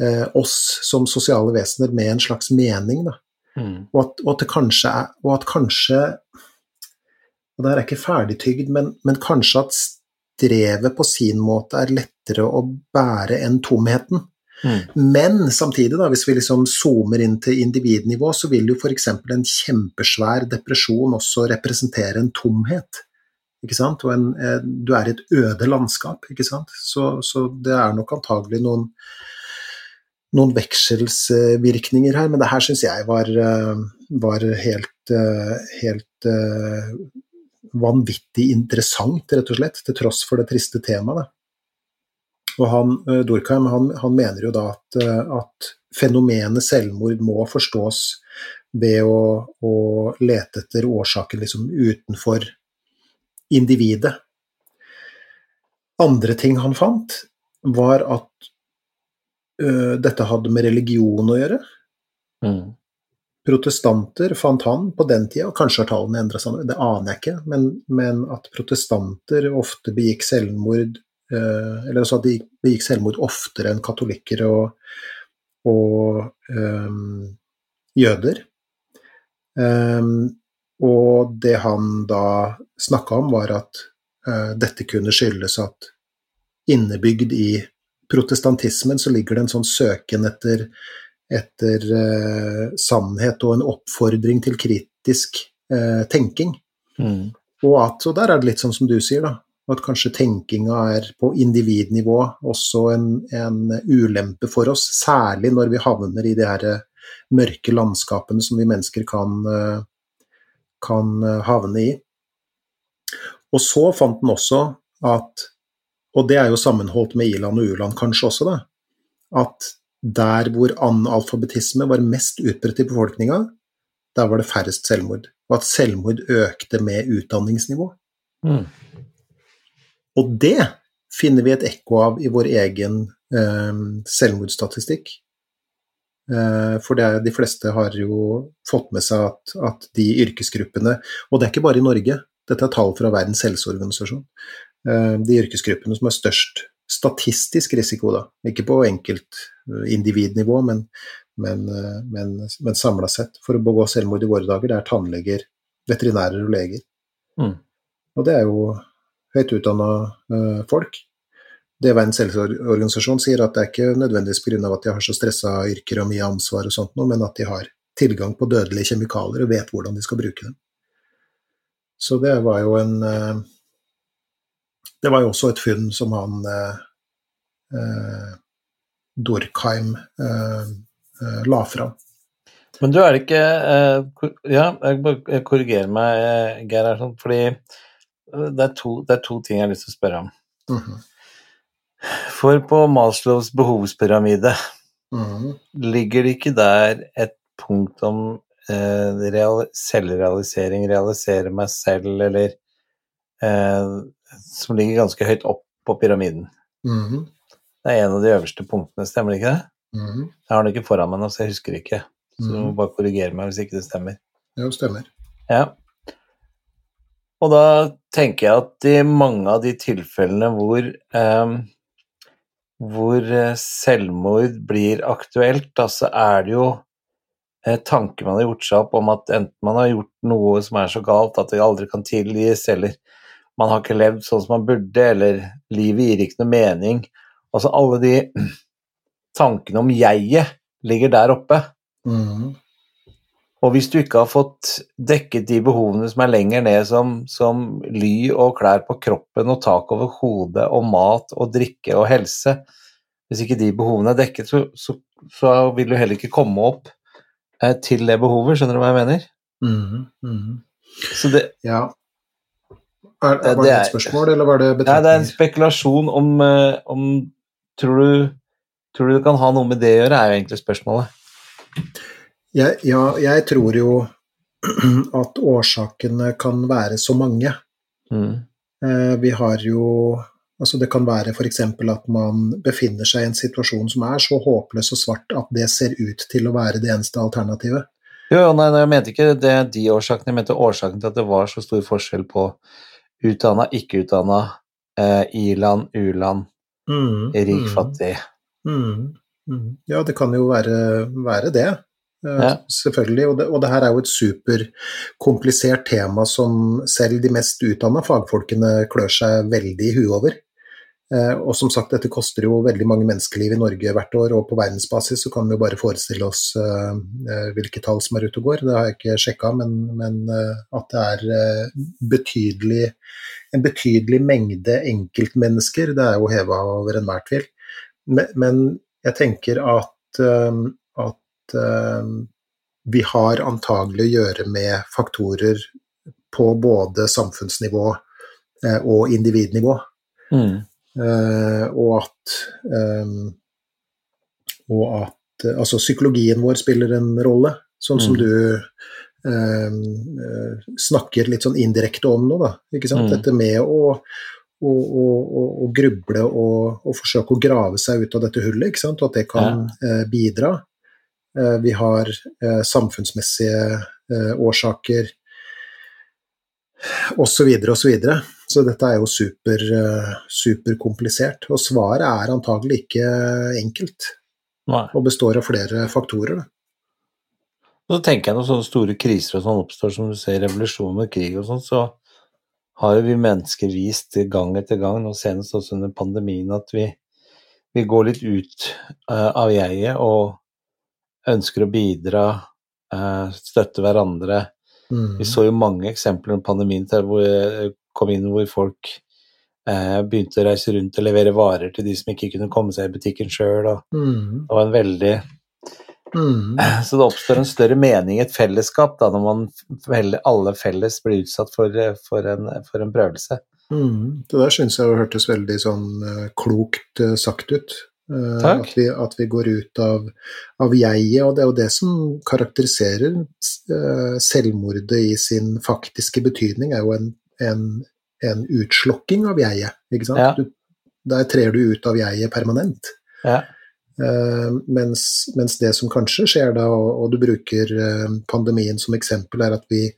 eh, oss som sosiale vesener med en slags mening. Da. Mm. Og, at, og, at, det kanskje er Og at kanskje Og det her er ikke ferdigtygd, men, men kanskje at strevet på sin måte er lettere å bære enn tomheten. Mm. Men samtidig, da, hvis vi liksom zoomer inn til individnivå, så vil jo f.eks. en kjempesvær depresjon også representere en tomhet. Ikke sant? Og en, du er i et øde landskap, ikke sant. Så, så det er nok antagelig noen, noen vekselsvirkninger her, men det her syns jeg var, var helt, helt vanvittig interessant, rett og slett, til tross for det triste temaet. Og han, Durkheim han, han, mener jo da at, at, fenomenet selvmord må forstås ved å, å lete etter årsaken liksom utenfor individet. Andre ting han fant, var at ø, dette hadde med religion å gjøre. Mm. Protestanter fant han på den tida, og kanskje har tallene endra seg, det aner jeg ikke, men, men, at protestanter ofte begikk selvmord Eller altså at de begikk selvmord oftere enn katolikker og, og um, jøder. Um, og det han da snakka om, var at uh, dette kunne skyldes at innebygd i protestantismen så ligger det en sånn søken etter, etter uh, sannhet og en oppfordring til kritisk uh, tenking. Mm. Og, at, og der er det litt sånn som du sier, da. At kanskje tenkinga er på individnivå også en, en, ulempe for oss. Særlig når vi havner i de her mørke landskapene som vi mennesker kan, kan havne i. Og så fant den også at og det er jo sammenholdt med i-land og u-land kanskje også, da. At der hvor analfabetisme var mest utbredt i befolkninga, der var det færrest selvmord. Og at selvmord økte med utdanningsnivå. Mm. Og det finner vi et ekko av i vår egen eh, selvmordsstatistikk. Eh, for er, de fleste har jo fått med seg at, at, de yrkesgruppene Og det er ikke bare i Norge, dette er tall fra Verdens helseorganisasjon. Eh, de yrkesgruppene som har størst statistisk risiko, da. Ikke på enkeltindividnivå, men, men, eh, men, men samla sett. For å begå selvmord i våre dager, det er tannleger, veterinærer og leger. Mm. Og det er jo høyt utdanna uh, folk. Det Verdens helseorganisasjon sier at det er ikke nødvendigvis pga. at de har så stressa yrker og mye ansvar og sånt men at de har tilgang på dødelige kjemikalier og vet hvordan de skal bruke dem. Så det var jo en uh, det var jo også et funn som han eh, eh Dorkheim eh, eh, la fram. Men du, er det ikke eh, Ja, jeg korrigerer meg, Geir, Ersson, fordi det er, to, det er, to, ting jeg har lyst til å spørre om. Mm -hmm. For på Maslows behovspyramide, mm -hmm. ligger det ikke der et punkt om eh, selvrealisering, realisere meg selv, eller eh, som ligger ganske høyt opp på pyramiden. Mm -hmm. Det er en av de øverste punktene, stemmer det ikke det? -hmm. Jeg har den ikke foran meg nå, så jeg husker ikke. Så du må Mhm. bare korrigere meg hvis ikke det stemmer. Jo, stemmer. Ja. Og da tenker jeg at i mange av de tilfellene hvor eh, hvor selvmord blir aktuelt, da så er det jo eh, tanker man har gjort seg opp om at enten man har gjort noe som er så galt at det aldri kan tilgis, eller man har ikke levd sånn som man burde, eller livet gir ikke noe mening. Altså alle de tankene om jeget ligger der oppe. Mm. Og hvis du ikke har fått dekket de behovene som er lenger ned, som, som ly og klær på kroppen og tak over hodet og mat og drikke og helse Hvis ikke de behovene er dekket, så, så, så vil du heller ikke komme opp eh, til det behovet. Skjønner du hva jeg mener? Mm. Mm. Så det, Ja. Er, Det- var det er- et spørsmål, eller var det Nei, det er en spekulasjon om, eh, om tror, du, tror du det kan ha noe med det å gjøre, er jo egentlig spørsmålet. Jeg, ja, jeg tror jo at årsakene kan være så mange. Mm. Eh, vi har jo Altså det kan være f.eks. at man befinner seg i en situasjon som er så håpløs og svart at det ser ut til å være det eneste alternativet. Jo, jo, nei, nei, jeg mente ikke det, de årsakene, jeg mente årsaken til at det var så stor forskjell på utdanna, ikke utdanna, eh, i-land, u-land, Mm, rik, mm, fattig. mm, mm. Ja, det kan jo være, være det. Eh, Ja. Selvfølgelig. Og det, og det her er jo et superkomplisert tema som selv de mest utdanna fagfolkene klør seg veldig i huet over. Eh, Og som sagt, dette koster jo veldig mange menneskeliv i Norge hvert år, og på verdensbasis så kan vi jo bare forestille oss eh, hvilke tall som er ute og går. Det har jeg ikke sjekka, men, men at det er betydelig, en betydelig mengde enkeltmennesker, det er jo heva over enhver tvil. Men, men jeg tenker at, at eh, vi har antagelig å gjøre med faktorer på både samfunnsnivå eh, og individnivå. Mm. Eh, og at og at altså psykologien vår spiller en rolle, sånn som Mm. du eh, snakker litt sånn indirekte om nå, da. Ikke sant? Mm. Dette med å, å, å, å, gruble og, forsøke å grave seg ut av dette hullet, ikke sant? og at det kan eh, bidra. Eh, vi har eh, samfunnsmessige eh, årsaker osv. osv. Så, videre. så dette er jo super, superkomplisert. Og svaret er antagelig ikke enkelt, Nei. og består av flere faktorer. Da. Så tenker jeg når sånne store kriser og sånn oppstår, som du ser revolusjon og krig og sånn, så har jo vi mennesker vist gang etter gang, nå senest også under pandemien, at vi, vi går litt ut av jeget og ønsker å bidra, uh, støtte hverandre. Mm. Vi så jo mange eksempler under pandemien til hvor jeg kom inn hvor folk uh, begynte å reise rundt og levere varer til de som ikke kunne komme seg i butikken sjøl. Mm. Det var en veldig Mm. Så det oppstår en større mening i et fellesskap da, når man alle felles blir utsatt for, for, en, for en prøvelse. Mm. Det der syns jeg hørtes veldig sånn klokt sagt ut. Uh, at, vi, at, vi, går ut av, av jeget, og det er jo det som karakteriserer selvmordet i sin faktiske betydning, er jo en, en, en utslokking av jeget, ikke sant. Ja. Du, der trer du ut av jeget permanent. Ja. Uh, mens, mens, det som kanskje skjer da, og, og du bruker pandemien som eksempel, er at vi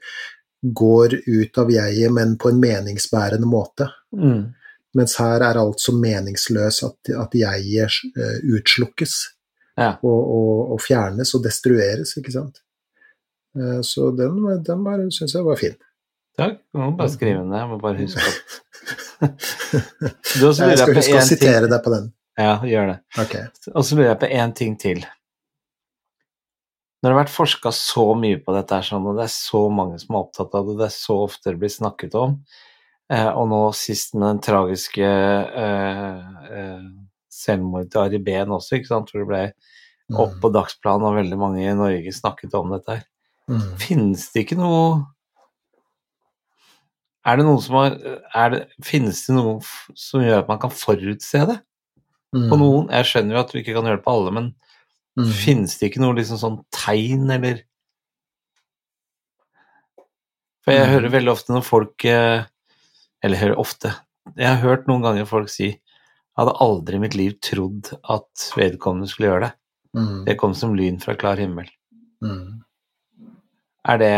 går ut av jeget, men på en meningsbærende måte. Mm. Mens her er alt så meningsløs at, at jeget uh, utslukkes ja. og, og, og, fjernes og destrueres, ikke sant. så den, den bare syns jeg var fin. Takk. Du må bare skrive den ned. Jeg må bare huske at Jeg skal huske å sitere deg på den. Ja, gjør det. Okay. Og så lurer jeg på én ting til. Når det har vært forska så mye på dette, sånn, og det er så mange som er opptatt av det, det er så ofte det blir snakket om, eh, og nå sist med den tragiske eh, eh, selvmordet til Ari Behn også, ikke sant, hvor det ble opp på dagsplanen og veldig mange i Norge snakket om dette her. Mm. Finnes det ikke noe Er det noen som har det, Finnes det noe som gjør at man kan forutse det? Mm. På noen, Jeg skjønner jo at vi ikke kan gjøre det på alle, men Mm. finnes det ikke noe liksom sånn tegn, eller For jeg Mm. hører veldig ofte når folk eh, Eller hører ofte Jeg har hørt noen ganger folk si Jeg hadde aldri i mitt liv trodd at vedkommende skulle gjøre det. Mm. Det kom som lyn fra klar himmel. Mm. Er det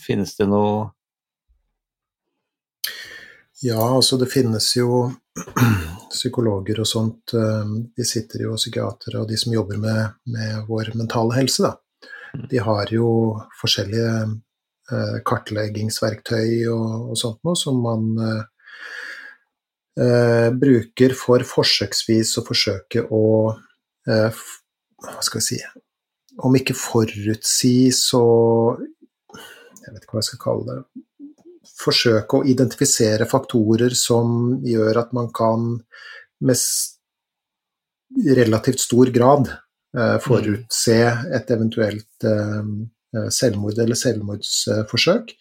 Finnes det noe Ja, altså det finnes jo psykologer og sånt. De sitter jo psykiatere og de som jobber med, med vår mentale helse, da. De har jo forskjellige eh, kartleggingsverktøy og, og, sånt noe som man eh, bruker for forsøksvis å forsøke å eh, Hva skal vi si Om ikke forutsi, så Jeg vet ikke hva jeg skal kalle det forsøke å identifisere faktorer som gjør at man kan med relativt stor grad eh, forutse et eventuelt eh, selvmord eller selvmordsforsøk.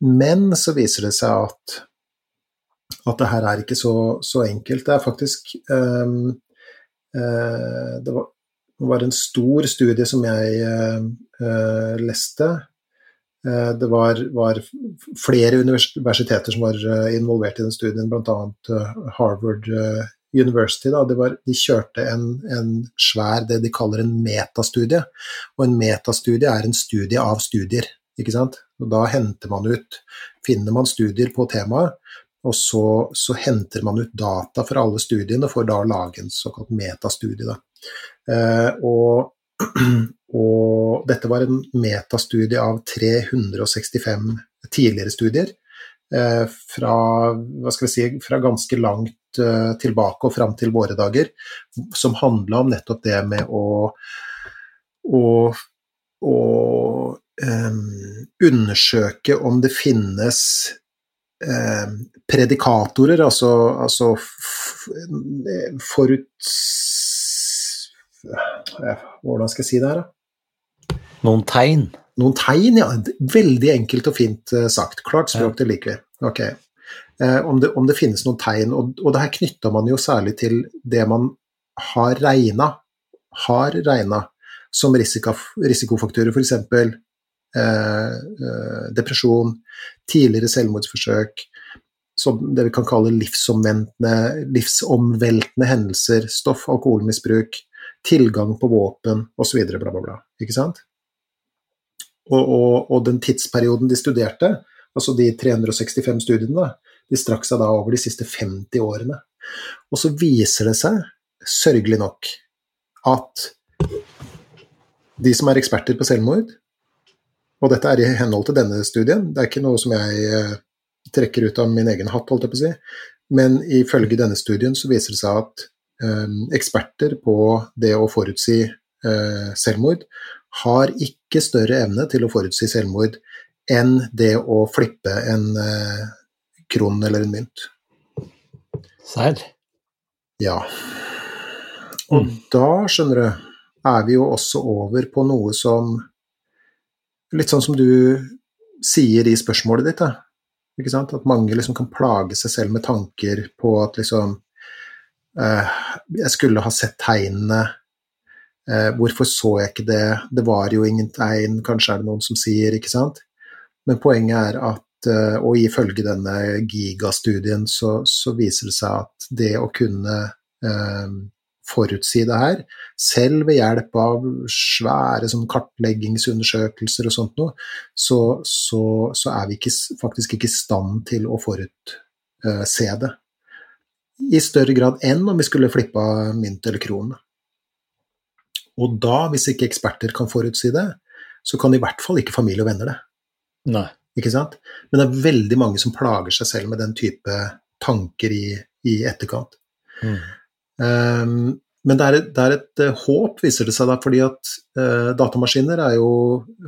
Men så viser det seg at, at det her er ikke så, så enkelt. Det er faktisk eh, det, var, var, en stor studie som jeg leste det var, var, flere universiteter som var involvert i den studien, bl.a. Harvard University. De, var, de, kjørte en, en, svær, det de kaller en metastudie. Og en metastudie er en studie av studier. ikke sant? Og da henter man ut Finner man studier på temaet, og så, så henter man ut data fra alle studiene for da å lage en såkalt metastudie. Da. Eh, og og dette var en metastudie av 365 tidligere studier. Eh, fra, hva skal vi si, fra ganske langt eh, tilbake og fram til våre dager, som handla om nettopp det med å, å, å um, undersøke om det finnes um, predikatorer, altså, altså foruts hvordan skal jeg si det her, da? Noen tegn? Noen tegn, ja. Veldig enkelt og fint sagt. Klart språk, det liker vi. Ok. Eh, om, det, om, det, finnes noen tegn, og, og det her knytta man jo særlig til det man har regna, har regna som risiko, risikofaktorer, f.eks. Eh, eh, depresjon, tidligere selvmordsforsøk, som det vi kan kalle livsomveltende hendelser, stoff, alkoholmisbruk, tilgang på våpen osv. Bla, bla, bla. Ikke sant? Og, og, og, den tidsperioden de studerte, altså de 365 studiene, de strakk seg da over de siste 50 årene. Og så viser det seg, sørgelig nok, at de som er eksperter på selvmord, og dette er i henhold til denne studien, det er ikke noe som jeg eh, trekker ut av min egen hatt, holdt jeg på å si, men ifølge denne studien så viser det seg at eh, eksperter på det å forutsi eh, selvmord, har ikke større evne til å forutsi selvmord enn det å flippe en eh, kron eller en mynt. Serr? Ja. Og Mm. da, skjønner du, er vi jo også over på noe som Litt sånn som du sier i spørsmålet ditt, da. Ikke sant? At mange liksom kan plage seg selv med tanker på at liksom eh, Jeg skulle ha sett tegnene. Eh, hvorfor så jeg ikke det? Det var jo ingen tegn, kanskje er det noen som sier, ikke sant? Men poenget er at, eh, og ifølge denne gigastudien, så, så viser det seg at det å kunne eh, forutsi det her, selv ved hjelp av svære sånn kartleggingsundersøkelser og sånt noe, så, så, så er vi ikke, faktisk ikke i stand til å forutse det. I større grad enn om vi skulle flippa mynt eller kron. Og da, hvis ikke eksperter kan forutsi det, så kan i hvert fall ikke familie og venner det. Nei. Ikke sant? Men det er veldig mange som plager seg selv med den type tanker i, i etterkant. Mm. Um, men det er, et, det er et uh, håp, viser det seg da, fordi at uh, datamaskiner jo,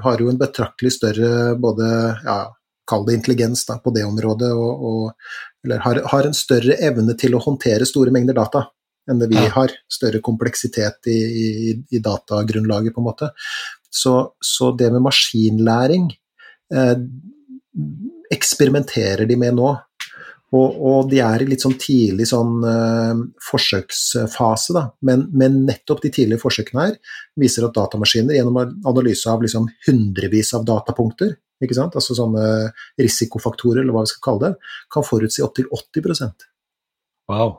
har jo en betraktelig større både ja, Kall det intelligens da, på det området, og, og, eller har, har, en større evne til å håndtere store mengder data enn det vi ja. har. Større kompleksitet i, i, i, datagrunnlaget, på en måte. Så, så det med maskinlæring eh, eksperimenterer de med nå. Og, og, de er i litt sånn tidlig sånn eh, forsøksfase, da. Men, men, nettopp de tidlige forsøkene her viser at datamaskiner gjennom analyse av liksom hundrevis av datapunkter, ikke sant? altså sånne risikofaktorer, eller hva vi skal kalle det, kan forutsi opptil 80% wow.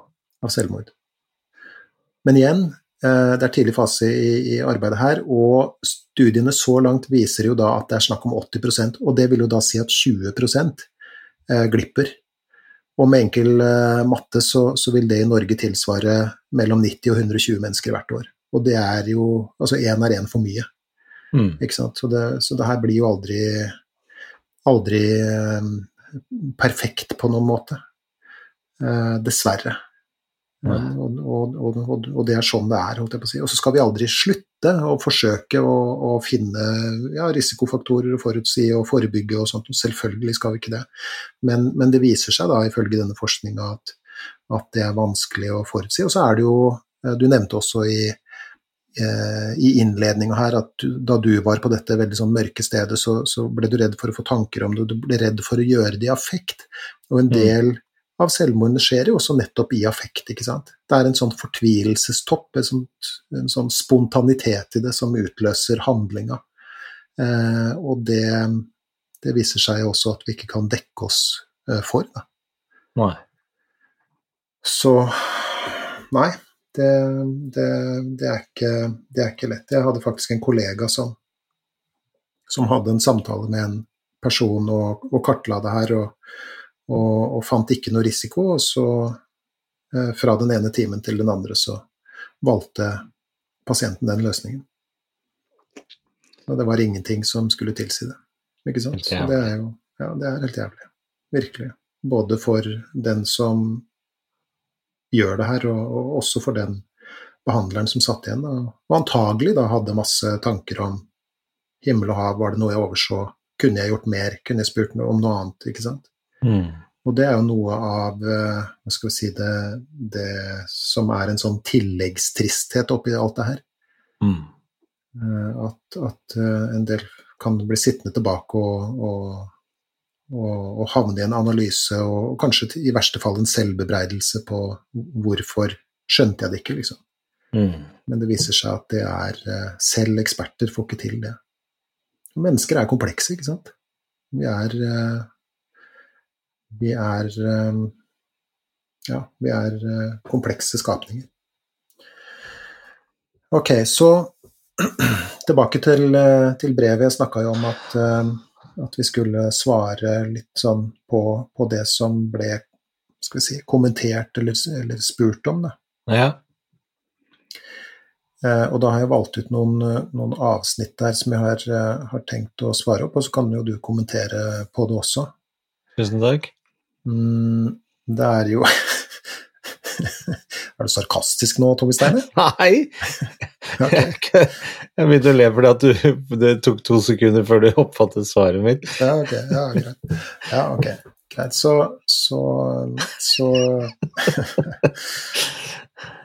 av selvmord. Men igjen, uh, det er tidlig fase i, i, arbeidet her, og studiene så langt viser jo da at det er snakk om 80% og det vil jo da si at 20 uh, glipper. Og med enkel uh, matte så, så, vil det i Norge tilsvare mellom 90 og 120 mennesker hvert år. Og det er jo Altså én er én for mye. Mm. Ikke sant? Så det, så det, her blir jo aldri aldri perfekt på noen måte. Eh, dessverre. Mm. Og, og, og, og, det er sånn det er, holdt jeg på å si. Og så skal vi aldri slutte å forsøke å, å finne ja, risikofaktorer og forutsi og forebygge og sånt. Selvfølgelig skal vi ikke det. Men, men det viser seg da, ifølge denne forskninga, at, at, det er vanskelig å forutsi. Og så er det jo Du nevnte også i, i innledninga her at du, da du var på dette veldig sånn mørke stedet, så, så, ble du redd for å få tanker om det, du ble redd for å gjøre det i affekt. Og en del mm av selvmordene skjer jo også nettopp i affekt. ikke sant? Det er en sånn fortvilelsestopp, en sånn, en sånn spontanitet i det som utløser handlinga. Eh, og det, det, viser seg også at vi ikke kan dekke oss eh, for. Da. Nei. Så nei, det, det, det, er ikke, det er ikke lett. Jeg hadde faktisk en kollega som, som hadde en samtale med en person og, og kartla det her. og og, og, fant ikke noe risiko. Og så, eh, fra den ene timen til den andre, så valgte pasienten den løsningen. Og det var ingenting som skulle tilsi det. Ikke sant? Så det er jo ja, det er helt jævlig. Virkelig. Både for den som gjør det her, og, og også for den behandleren som satt igjen, og, og antagelig da hadde masse tanker om himmel og hav, var det noe jeg overså, kunne jeg gjort mer, kunne jeg spurt noe om noe annet, ikke sant. Mm. Og det er jo noe av hva skal vi si, det, det som er en sånn tilleggstristhet oppi alt det her. Mm. At, at, en del kan bli sittende tilbake og, og, og, og, havne i en analyse og, kanskje i verste fall en selvbebreidelse på hvorfor skjønte jeg det ikke, liksom. Mm. Men det viser seg at det er selv eksperter får ikke til det. Mennesker er komplekse, ikke sant. Vi er vi er ja, vi er komplekse skapninger. Ok, så tilbake til, til brevet. Jeg snakka jo om at, at, vi skulle svare litt sånn på, på det som ble skal vi si, kommentert eller, eller spurt om. Det. Ja. Og da har jeg valgt ut noen, noen avsnitt der som jeg har, har, tenkt å svare opp, og så kan jo du kommentere på det også. Tusen takk. Mm, det er jo Er du sarkastisk nå, Tommy Steine? Nei! okay. Jeg begynte å le fordi at du, det tok to sekunder før du oppfattet svaret mitt. Ja, ok. Ja, greit. Ja, ok. Greit. Så Så, så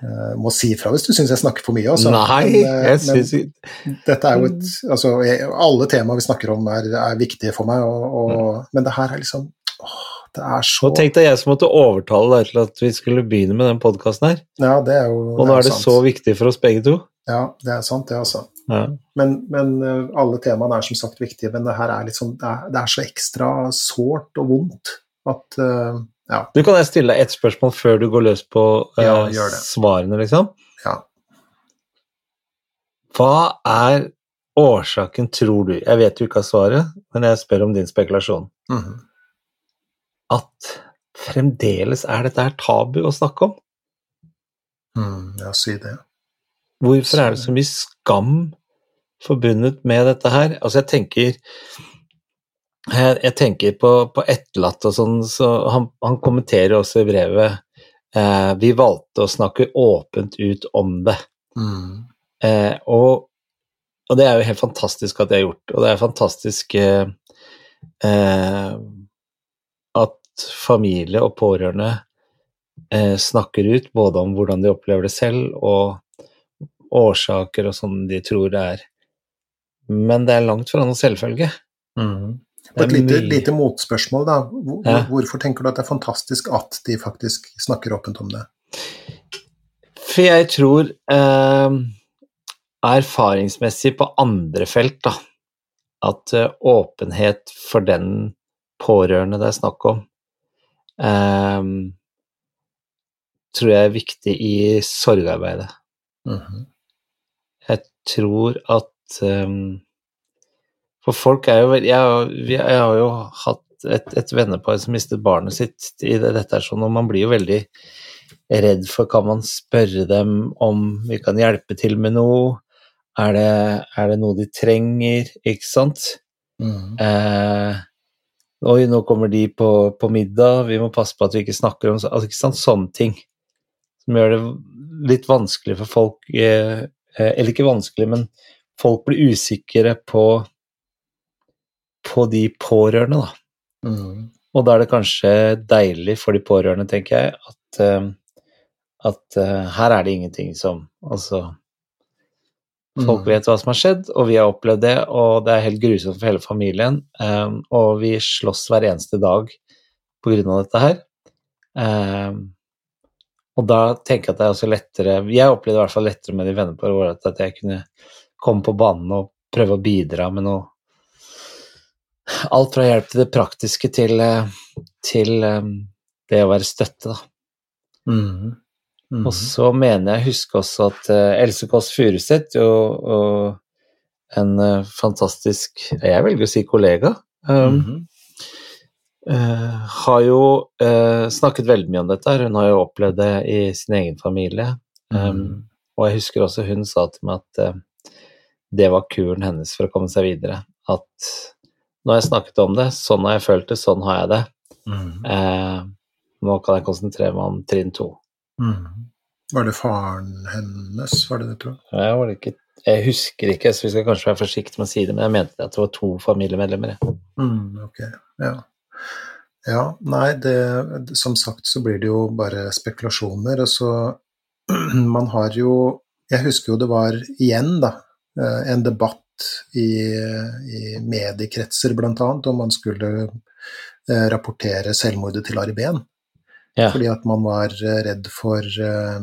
Uh, Må si ifra hvis du syns jeg snakker for mye, altså. Nei, Men, eh, jeg men- syns ikke Dette er jo et Altså, jeg, alle temaer vi snakker om, er, er viktige for meg, og, og, men det her er liksom åh, Det er så Og tenk deg jeg som måtte overtale deg til at vi skulle begynne med den podkasten her. Ja, det er jo Og nå er det sant. så viktig for oss begge to. Ja, det er sant, det, altså. Ja. Men, men eh, alle temaene er som sagt viktige, men det her er sånn Det er, det er så ekstra sårt og vondt at uh, Ja. Du kan jeg stille deg ett spørsmål før du går løs på uh, Ja, svarene, liksom. ja. Hva er årsaken, tror du Jeg vet du ikke har svaret, men jeg spør om din spekulasjon. mhm. At fremdeles er dette her tabu å snakke om? Mm, ja, si det. Hvorfor er det så mye skam forbundet med dette her? Altså, jeg tenker Jeg, jeg tenker på, på etterlatte og sånn, så han, han kommenterer også i brevet eh, Vi valgte å snakke åpent ut om det. Mm. Eh, og, og det er jo helt fantastisk at det er gjort, og det er fantastisk eh, eh, familie og pårørende eh, snakker ut både om hvordan de opplever det selv, og årsaker og sånn de tror det er. Men det er langt fra noen selvfølge. Mm. Det et lite, lite motspørsmål, da. Hvor, Ja. Hvorfor tenker du at det er fantastisk at de faktisk snakker åpent om det? For jeg tror eh, erfaringsmessig på andre felt, da, at eh, åpenhet for den pårørende det er snakk om, tror jeg er viktig i sorgarbeidet. Mhm. Jeg tror at um, For folk er jo veldig jeg, har- jeg har jo hatt et, et vennepar som mistet barnet sitt i det, dette er sånn, og man blir jo veldig redd for Kan man spørre dem om vi kan hjelpe til med noe? Er det, er det noe de trenger? Ikke sant? Mhm. Eh, Oi, nå kommer de på, på middag, vi må passe på at vi ikke snakker om altså, ikke sant? Sånne ting. Som gjør det litt vanskelig for folk eh, eh, Eller ikke vanskelig, men folk blir usikre på, på de pårørende, da. Mm. Og da er det kanskje deilig for de pårørende, tenker jeg, at, eh, at eh, her er det ingenting som Altså, folk Mhm. vet hva som har skjedd, og vi har opplevd det, og det er helt grusomt for hele familien. Um, og vi slåss hver eneste dag på grunn av dette her. Um, og da tenker jeg at det er også lettere Jeg opplevde det i hvert fall lettere med de vennepar våre at jeg kunne komme på banen og prøve å bidra med noe Alt fra hjelp til det praktiske til, eh, til um, det å være støtte, da. Mhm. Mhm. Og så mener jeg huske også at eh, Else Kåss Furuseth, en eh, fantastisk Jeg velger å si kollega, um, Mhm. Uh, har jo uh, snakket veldig mye om dette. Hun har jo opplevd det i sin egen familie. Um, mm. og jeg husker også hun sa til meg at uh, det var kuren hennes for å komme seg videre. At nå har jeg snakket om det, sånn har jeg følt det, sånn har jeg det. Mm. Nå kan jeg konsentrere meg om trinn to. Mhm. Var det faren hennes, var det det, tror jeg? Jeg, var det ikke, jeg husker ikke, så vi skal kanskje være forsiktige med å si det, men jeg mente at det var to familiemedlemmer. Mm, ok, ja. Ja, nei, det, som sagt så blir det jo bare spekulasjoner, og så Man har jo Jeg husker jo det var igjen, da, eh, en debatt i, i mediekretser annet om man skulle eh, rapportere selvmordet til Ari Behn. Ja. Fordi at man var eh, redd for, eh,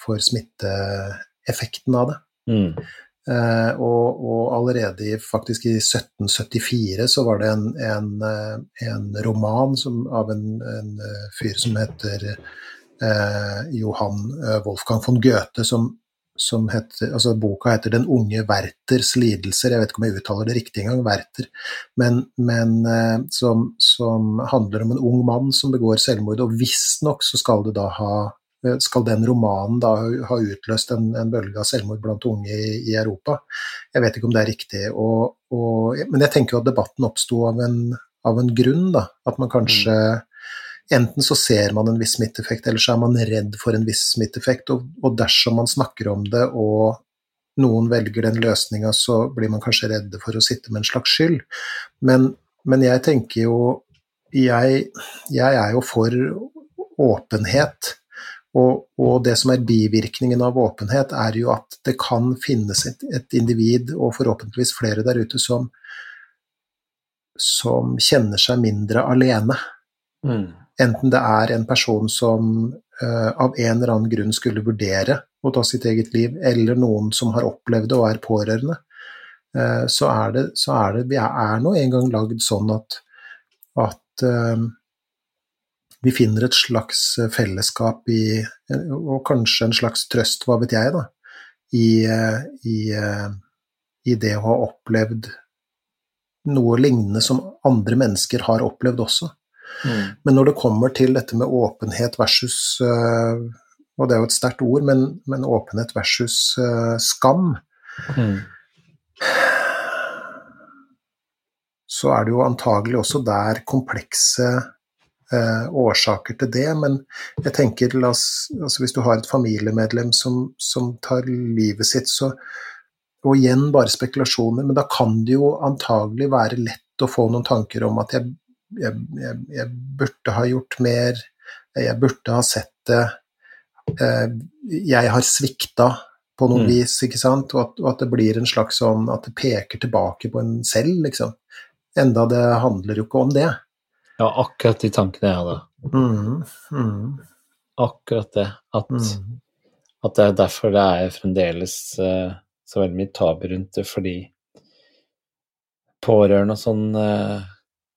for smitteeffekten av det. Mm. Uh, og, og allerede i, faktisk i 1774 så var det en, en, en roman som, av en, en fyr som heter uh, Johan Wolfgang von Goethe, som, som heter, altså boka heter 'Den unge Werthers lidelser'. Jeg vet ikke om jeg uttaler det riktig engang, Werther. Men, men eh, som, som handler om en ung mann som begår selvmord, og visstnok så skal det da ha eh, skal den romanen da ha utløst en, en bølge av selvmord blant unge i, i Europa? Jeg vet ikke om det er riktig. Og, og, men jeg tenker jo at debatten oppsto av, av en grunn, da. At man kanskje enten så ser man en viss smitteeffekt, eller så er man redd for en viss smitteeffekt, og, og dersom man snakker om det og noen velger den løsninga, så blir man kanskje redde for å sitte med en slags skyld. Men, men jeg tenker jo jeg, jeg, er jo for åpenhet. Og, og, det som er bivirkningen av åpenhet, er jo at det kan finnes et, et individ, og forhåpentligvis flere der ute, som, som kjenner seg mindre alene. Mm. Enten det er en person som uh, av en eller annen grunn skulle vurdere å ta sitt eget liv, eller noen som har opplevd det og er pårørende, uh, så er det, så er det Vi er nå engang lagd sånn at, at uh, vi finner et slags fellesskap i Og kanskje en slags trøst, hva vet jeg, da, i, i, i det å ha opplevd noe lignende som andre mennesker har opplevd også. Mm. Men når det kommer til dette med åpenhet versus Og det er jo et sterkt ord, men, men, åpenhet versus skam mm. Så er det jo antagelig også der komplekse eh, årsaker til det, men jeg tenker altså hvis du har et familiemedlem som, som tar livet sitt, så Og igjen bare spekulasjoner, men da kan det jo antagelig være lett å få noen tanker om at jeg, jeg, jeg, jeg burde ha gjort mer, jeg burde ha sett det, eh, jeg har svikta på noe mm. vis, ikke sant, og at, og at, det blir en slags sånn at det peker tilbake på en selv, liksom. Enda det handler jo ikke om det. Ja, akkurat de tankene jeg hadde. Mm, mm. Akkurat det. At, mm. at, det er derfor det er fremdeles uh, så veldig mye tabu rundt det, fordi pårørende og sånn uh,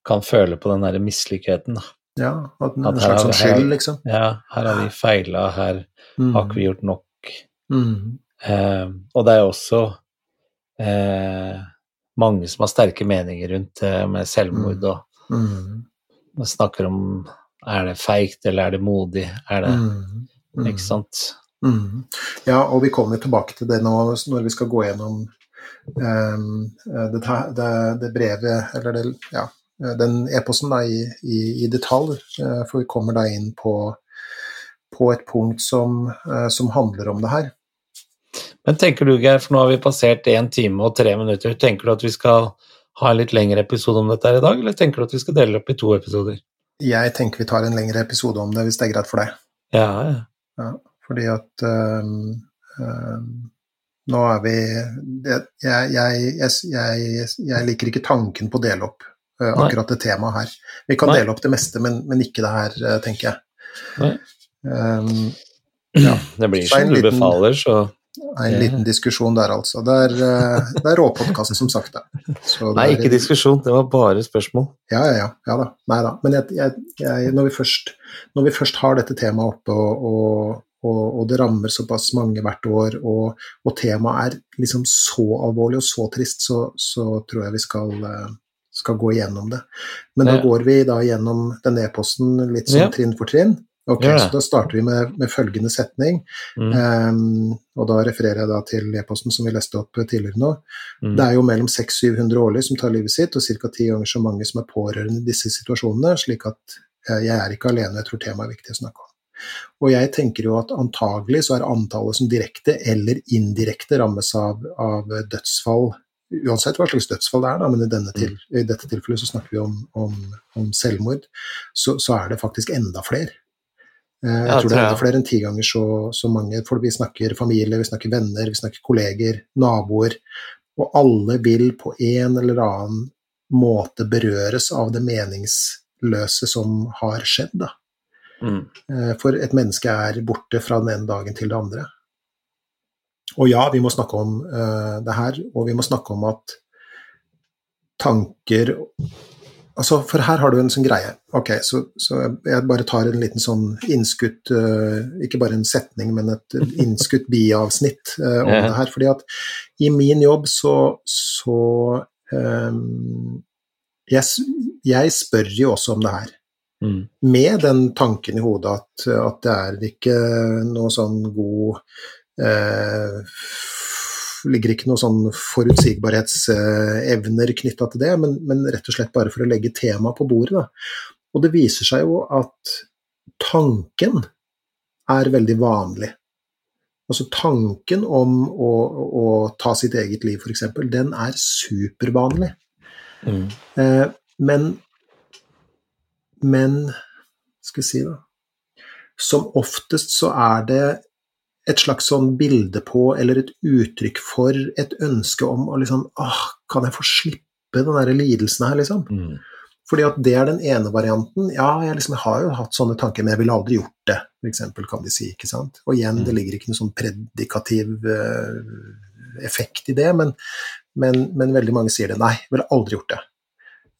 kan føle på den derre mislykkheten, da. Ja, at en at slags skyld, liksom. Ja, her har vi feila, her mm. har ikke vi gjort nok. Uh, og det er også mange som har sterke meninger rundt det med selvmord og man snakker om er det feigt, eller er det modig? Er det mm. Mm. Ikke sant? Mm. Ja, og vi kommer tilbake til det nå når vi skal gå gjennom um, det, det, det, brevet, eller det, ja, den e-posten i, i, i, detalj. Uh, for vi kommer da inn på, på et punkt som, uh, som handler om det her. Men tenker du, Geir, for nå har vi passert én time og tre minutter, tenker du at vi skal ha en litt lengre episode om dette her i dag, eller tenker du at vi skal dele opp i to episoder? Jeg tenker vi tar en lengre episode om det, hvis det er greit for deg. Ja, ja. ja fordi at øh, øh, nå er vi jeg, jeg, jeg, jeg, liker ikke tanken på å dele opp akkurat det temaet her. Vi kan Nei. dele opp det meste, men, men ikke det her, uh, tenker jeg. Um, ja. Det blir som du liten, befaler, så en liten diskusjon der, altså. Det er, eh, det er råpodkasten, som sagt. Nei, ikke diskusjon, det var bare spørsmål. Ja, ja, ja. ja da. Nei da. Men jeg, jeg, jeg, når, vi først, når, vi først, har dette temaet oppe, og, og, og, og det rammer såpass mange hvert år, og, temaet er liksom så alvorlig og så trist, så, så tror jeg vi skal, eh, skal gå gjennom det. Men da går vi da gjennom den e-posten litt sånn trinn for trinn. Ok, ja. så Da starter vi med, med følgende setning, mm. um, og da refererer jeg da til e-posten som vi leste opp tidligere nå. Mm. Det er jo mellom 600-700 årlig som tar livet sitt, og ca. ti ganger så mange som er pårørende i disse situasjonene, slik at uh, jeg er ikke alene, jeg tror temaet er viktig å snakke om. Og jeg tenker jo at antagelig så er antallet som direkte eller indirekte rammes av, av dødsfall uansett hva slags dødsfall det er, da, men i, mm. til, i, dette tilfellet så snakker vi om, om, om selvmord, så, så, er det faktisk enda flere. Eh, jeg tror det er enda flere enn ti ganger så, så, mange. For vi snakker familie, vi snakker venner, vi snakker kolleger, naboer. Og alle vil på en eller annen måte berøres av det meningsløse som har skjedd. Da. Mm. Eh, for et menneske er borte fra den ene dagen til det andre. Og ja, vi må snakke om uh, det her, og vi må snakke om at tanker Altså, for her har du en sånn greie. Ok, så, så jeg bare tar en liten sånn innskutt uh, Ikke bare en setning, men et innskutt biavsnitt uh, om ja. det her. fordi at i min jobb så, så um, jeg, jeg, spør jo også om det her. Mm. Med den tanken i hodet at, at, det er ikke noe sånn god uh, ligger ikke noen sånn forutsigbarhetsevner knytta til det, men, men, rett og slett bare for å legge temaet på bordet. Da. Og det viser seg jo at tanken er veldig vanlig. Altså tanken om å, å ta sitt eget liv, f.eks., den er supervanlig. Mm. Eh, men Men skal vi si, da Som oftest så er det et slags sånn bilde på, eller et uttrykk for, et ønske om å liksom Åh, kan jeg få slippe den der lidelsen her, liksom? Mm. Fordi at det er den ene varianten. Ja, jeg, liksom, jeg, har jo hatt sånne tanker, men jeg ville aldri gjort det, f.eks., kan de si. ikke sant? Og igjen, mm. det ligger ikke noen sånn predikativ uh, effekt i det, men, men, men, veldig mange sier det. Nei, jeg ville aldri gjort det.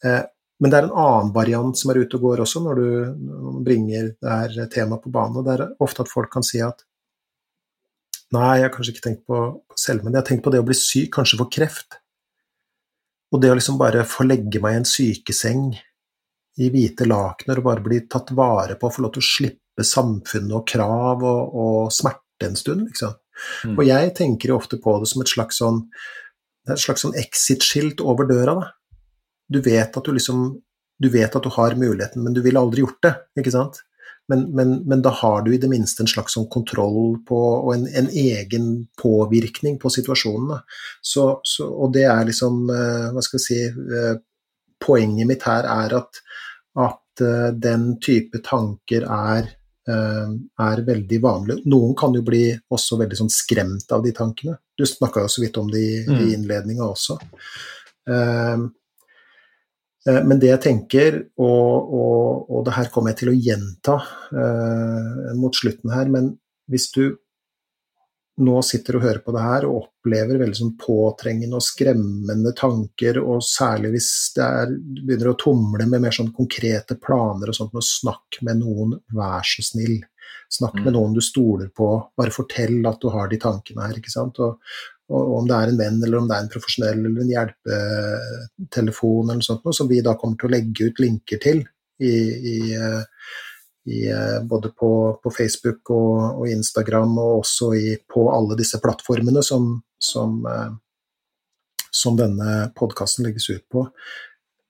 Uh, men det er en annen variant som er ute og går også, når du, når du bringer det her temaet på banen. og Det er ofte at folk kan si at Nei, jeg har kanskje ikke tenkt på, selvmord, jeg har tenkt på det å bli syk, kanskje få kreft. Og det å liksom bare få legge meg i en sykeseng i hvite lakener og bare bli tatt vare på, få lov til å slippe samfunnet og krav og, og smerte en stund, liksom. Mm. Og jeg tenker jo ofte på det som et slags sånn et slags sånn exit-skilt over døra, da. Du vet at du liksom Du vet at du har muligheten, men du ville aldri gjort det, ikke sant? Men, men, men, da har du i det minste en slags sånn kontroll på, og en, en, egen påvirkning på situasjonen. Så, så, og det er liksom eh, Hva skal vi si eh, Poenget mitt her er at, at eh, den type tanker er, er veldig vanlig. Noen kan jo bli også veldig sånn skremt av de tankene. Du snakka jo så vidt om det i, mm. i innledninga også. Eh, men det jeg tenker, og, og, og, det her kommer jeg til å gjenta eh, mot slutten her, men hvis du nå sitter og hører på det her og opplever veldig sånn påtrengende og skremmende tanker, og særlig hvis det er, du begynner å tumle med mer sånn konkrete planer og sånt, og snakk med noen, vær så snill. Snakk mm. med noen du stoler på, bare fortell at du har de tankene her. ikke sant? Og, og om det er en venn eller om det er en profesjonell eller en hjelpetelefon eller noe sånt, som vi da kommer til å legge ut linker til i, i, i både på, på, Facebook og, og, Instagram og også i, på alle disse plattformene som, som, som denne podkasten legges ut på.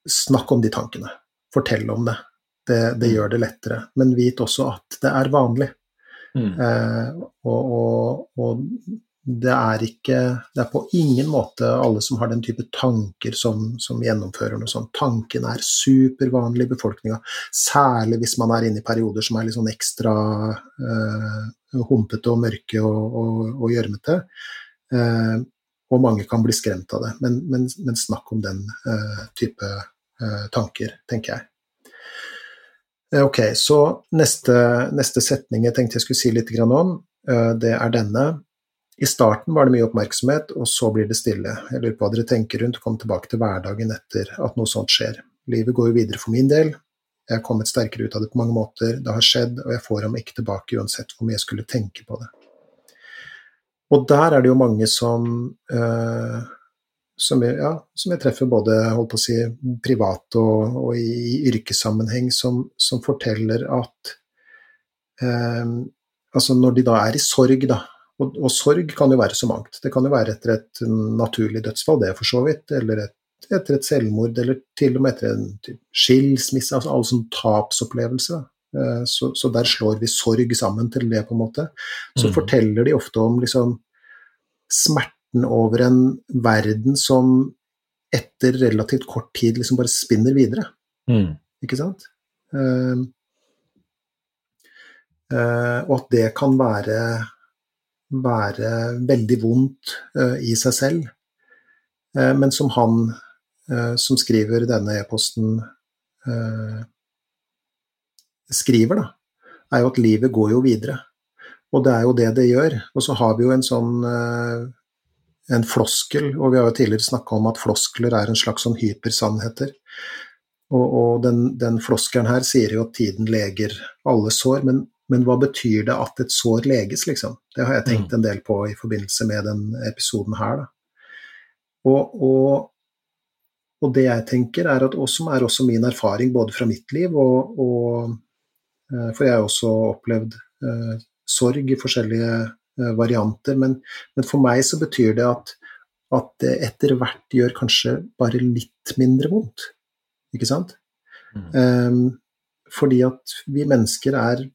Snakk om de tankene. Fortell om det. Det, det mm. gjør det lettere. Men vit også at det er vanlig. Mm. Eh, og, og, og, det er ikke Det er på ingen måte alle som har den type tanker som, som gjennomfører noe sånt. Tanken er supervanlig i befolkninga, særlig hvis man er inne i perioder som er litt sånn ekstra eh, humpete og mørke og gjørmete. Eh, og mange kan bli skremt av det. Men, men, men snakk om den eh, type tanker, tenker jeg. Ok, så neste, neste, setning jeg tenkte jeg skulle si litt om, det er denne. I starten var det mye oppmerksomhet, og så blir det stille. Jeg lurer på hva dere tenker rundt å komme tilbake til hverdagen etter at noe sånt skjer. Livet går jo videre for min del. Jeg har kommet sterkere ut av det på mange måter. Det har skjedd, og jeg får ham ikke tilbake uansett hvor mye jeg skulle tenke på det. Og der er det jo mange som, øh, som, jeg, ja, som jeg, treffer både holdt på å si, privat og, og i yrkessammenheng, som, som forteller at øh, altså når de da er i sorg, da, og, og, sorg kan jo være så mangt. Det kan jo være etter et naturlig dødsfall, det for så vidt, eller et, etter et selvmord, eller til og med etter en skilsmisse, altså alle sånne tapsopplevelse. Eh, så, så, der slår vi sorg sammen til det, på en måte. Så mm. forteller de ofte om liksom smerten over en verden som etter relativt kort tid liksom bare spinner videre. Mm. Ikke sant? Uh, uh, og at det kan være være veldig vondt uh, i seg selv. Uh, men som han uh, som skriver denne e-posten, skriver, da, er jo at livet går jo videre. Og det er jo det det gjør. Og så har vi jo en sånn en floskel, og vi har jo tidligere snakka om at floskler er en slags sånn hypersannheter. Og, og den, den, floskelen her sier jo at tiden leger alle sår, men men hva betyr det at et sår leges, liksom? Det har jeg tenkt mm. en del på i forbindelse med den episoden her. Og, og, og, det jeg tenker, er at, og som er også min erfaring både fra mitt liv og, og eh, For jeg har også opplevd uh, sorg i forskjellige uh, varianter, men, men, for meg så betyr det at, at det etter hvert gjør kanskje bare litt mindre vondt. Ikke sant? Mm. Um, fordi at vi mennesker er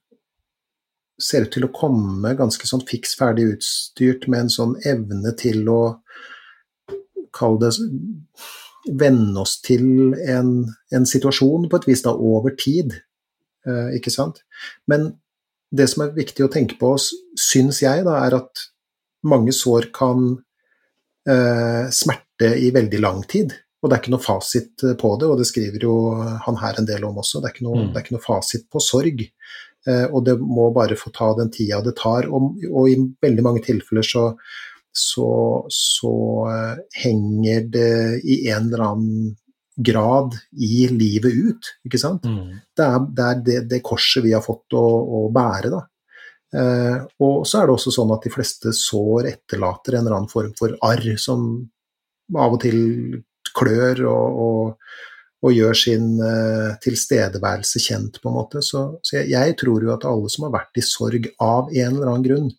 ser ut til å komme ganske sånn fiks ferdig utstyrt med en sånn evne til å Kall det Venne oss til en, en, situasjon på et vis da over tid, eh, ikke sant. Men det som er viktig å tenke på, syns jeg, da, er at mange sår kan eh, smerte i veldig lang tid. Og det er ikke noe fasit på det, og det skriver jo han her en del om også. Det er ikke noe, mm. er ikke noe fasit på sorg. Eh, og det må bare få ta den tida det tar. Og, og i veldig mange tilfeller så, så, så uh, henger det i en eller annen grad i livet ut, ikke sant. Mm. Det er, det, er det, det, korset vi har fått å, å bære, da. Uh, og så er det også sånn at de fleste sår etterlater en eller annen form for arr som av og til klør og, og og gjør sin uh, tilstedeværelse kjent, på en måte. Så, så jeg, jeg, tror jo at alle som har vært i sorg av en eller annen grunn,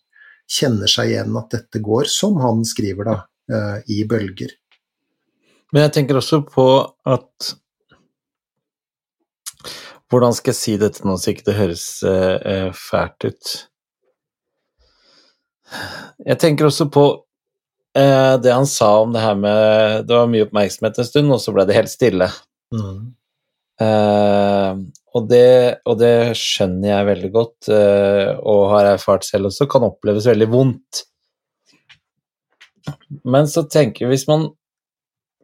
kjenner seg igjen at dette går, som han skriver da, uh, i bølger. Men jeg tenker også på at Hvordan skal jeg si dette nå så ikke det høres uh, fælt ut? Jeg tenker også på det han sa om det her med Det var mye oppmerksomhet en stund, og så ble det helt stille. Uh, og, det, og, det, skjønner jeg veldig godt, uh, og har erfart selv også, kan oppleves veldig vondt. Men så tenker jeg, hvis man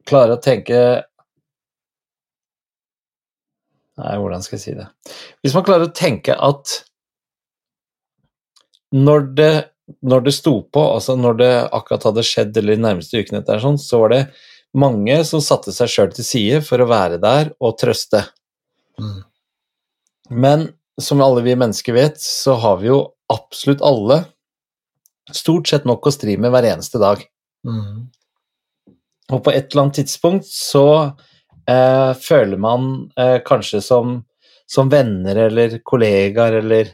klarer å tenke Nei, hvordan skal jeg si det Hvis man klarer å tenke at når det, når det sto på, altså når det akkurat hadde skjedd eller de nærmeste ukene etter sånn, så var det mange som satte seg sjøl til side for å være der og trøste. Mm. Men som alle vi mennesker vet, så har vi jo absolutt alle stort sett nok å stri med hver eneste dag. Mm. Og på et eller annet tidspunkt så eh, føler man eh, kanskje som, som, venner eller kollegaer eller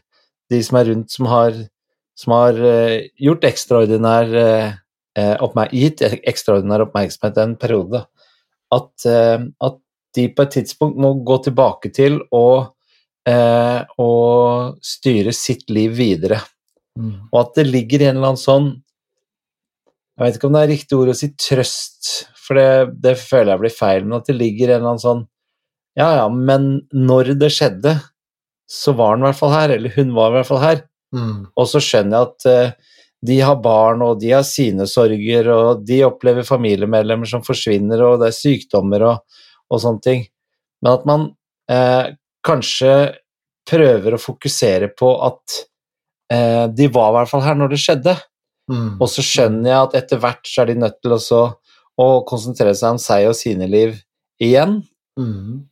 de som er rundt, som har, som har eh, gjort ekstraordinær eh, gitt ekstraordinær oppmerksomhet en periode, at, eh, at, de på et tidspunkt må gå tilbake til å, eh, å styre sitt liv videre. Mm. Og at det ligger i en eller annen sånn Jeg vet ikke om det er riktig ord å si trøst, for det, det føler jeg blir feil, men at det ligger i en eller annen sånn Ja, ja, men når det skjedde, så var han i hvert fall her, eller hun var i hvert fall her. Mm. Og så skjønner jeg at de har barn, og de har sine sorger, og de opplever familiemedlemmer som forsvinner, og det er sykdommer og, og sånne ting. Men at man eh, kanskje prøver å fokusere på at eh, de var i hvert fall her når det skjedde. Mm. Og så skjønner jeg at etter hvert så er de nødt til også å konsentrere seg om seg og sine liv igjen. Mm.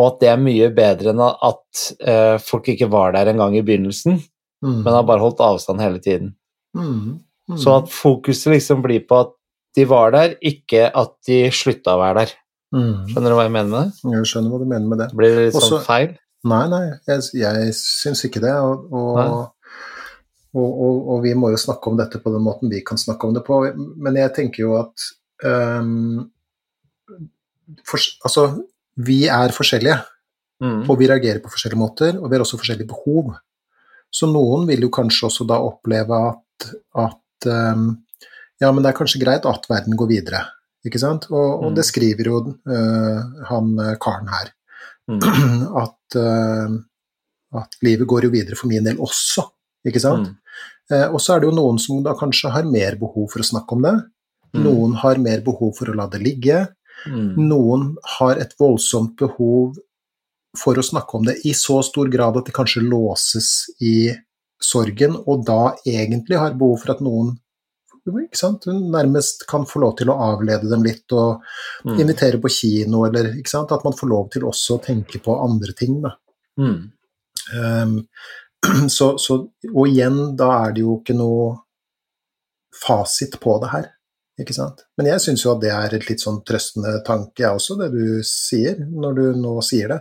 Og at det er mye bedre enn at eh, folk ikke var der en gang i begynnelsen, mm. men har bare holdt avstand hele tiden. Mm. Mm. Så at fokuset liksom blir på at de var der, ikke at de slutta å være der. Mm. Skjønner du hva jeg mener med det? Jeg skjønner hva du mener med det. Blir det litt Også, sånn feil? Nei, nei, jeg, jeg syns ikke det. Og, og, og, og, vi må jo snakke om dette på den måten vi kan snakke om det på. Men jeg tenker jo at um, for, Altså, vi er forskjellige. Mm. Og vi reagerer på forskjellige måter, og vi har også forskjellige behov. Så noen vil jo kanskje også da oppleve at at um, ja, men det er kanskje greit at verden går videre. Ikke sant? Og, og det mm. skriver jo uh, han eh, karen her. Mm. At, uh, at, livet går jo videre for min del også, ikke sant. Mm. Uh, og så er det jo noen som da kanskje har mer behov for å snakke om det. Mm. Noen har mer behov for å la det ligge. Mm. Noen har et voldsomt behov for å snakke om det i så stor grad at det kanskje låses i sorgen, og da egentlig har behov for at noen nærmest kan få lov til å avlede dem litt og mm. invitere på kino, eller at man får lov til også å tenke på andre ting. Mm. Um, så, så, og igjen, da er det jo ikke noe fasit på det her. Ikke sant? Men jeg syns jo at det er et litt sånn trøstende tanke, jeg også, det du sier, når du nå sier det.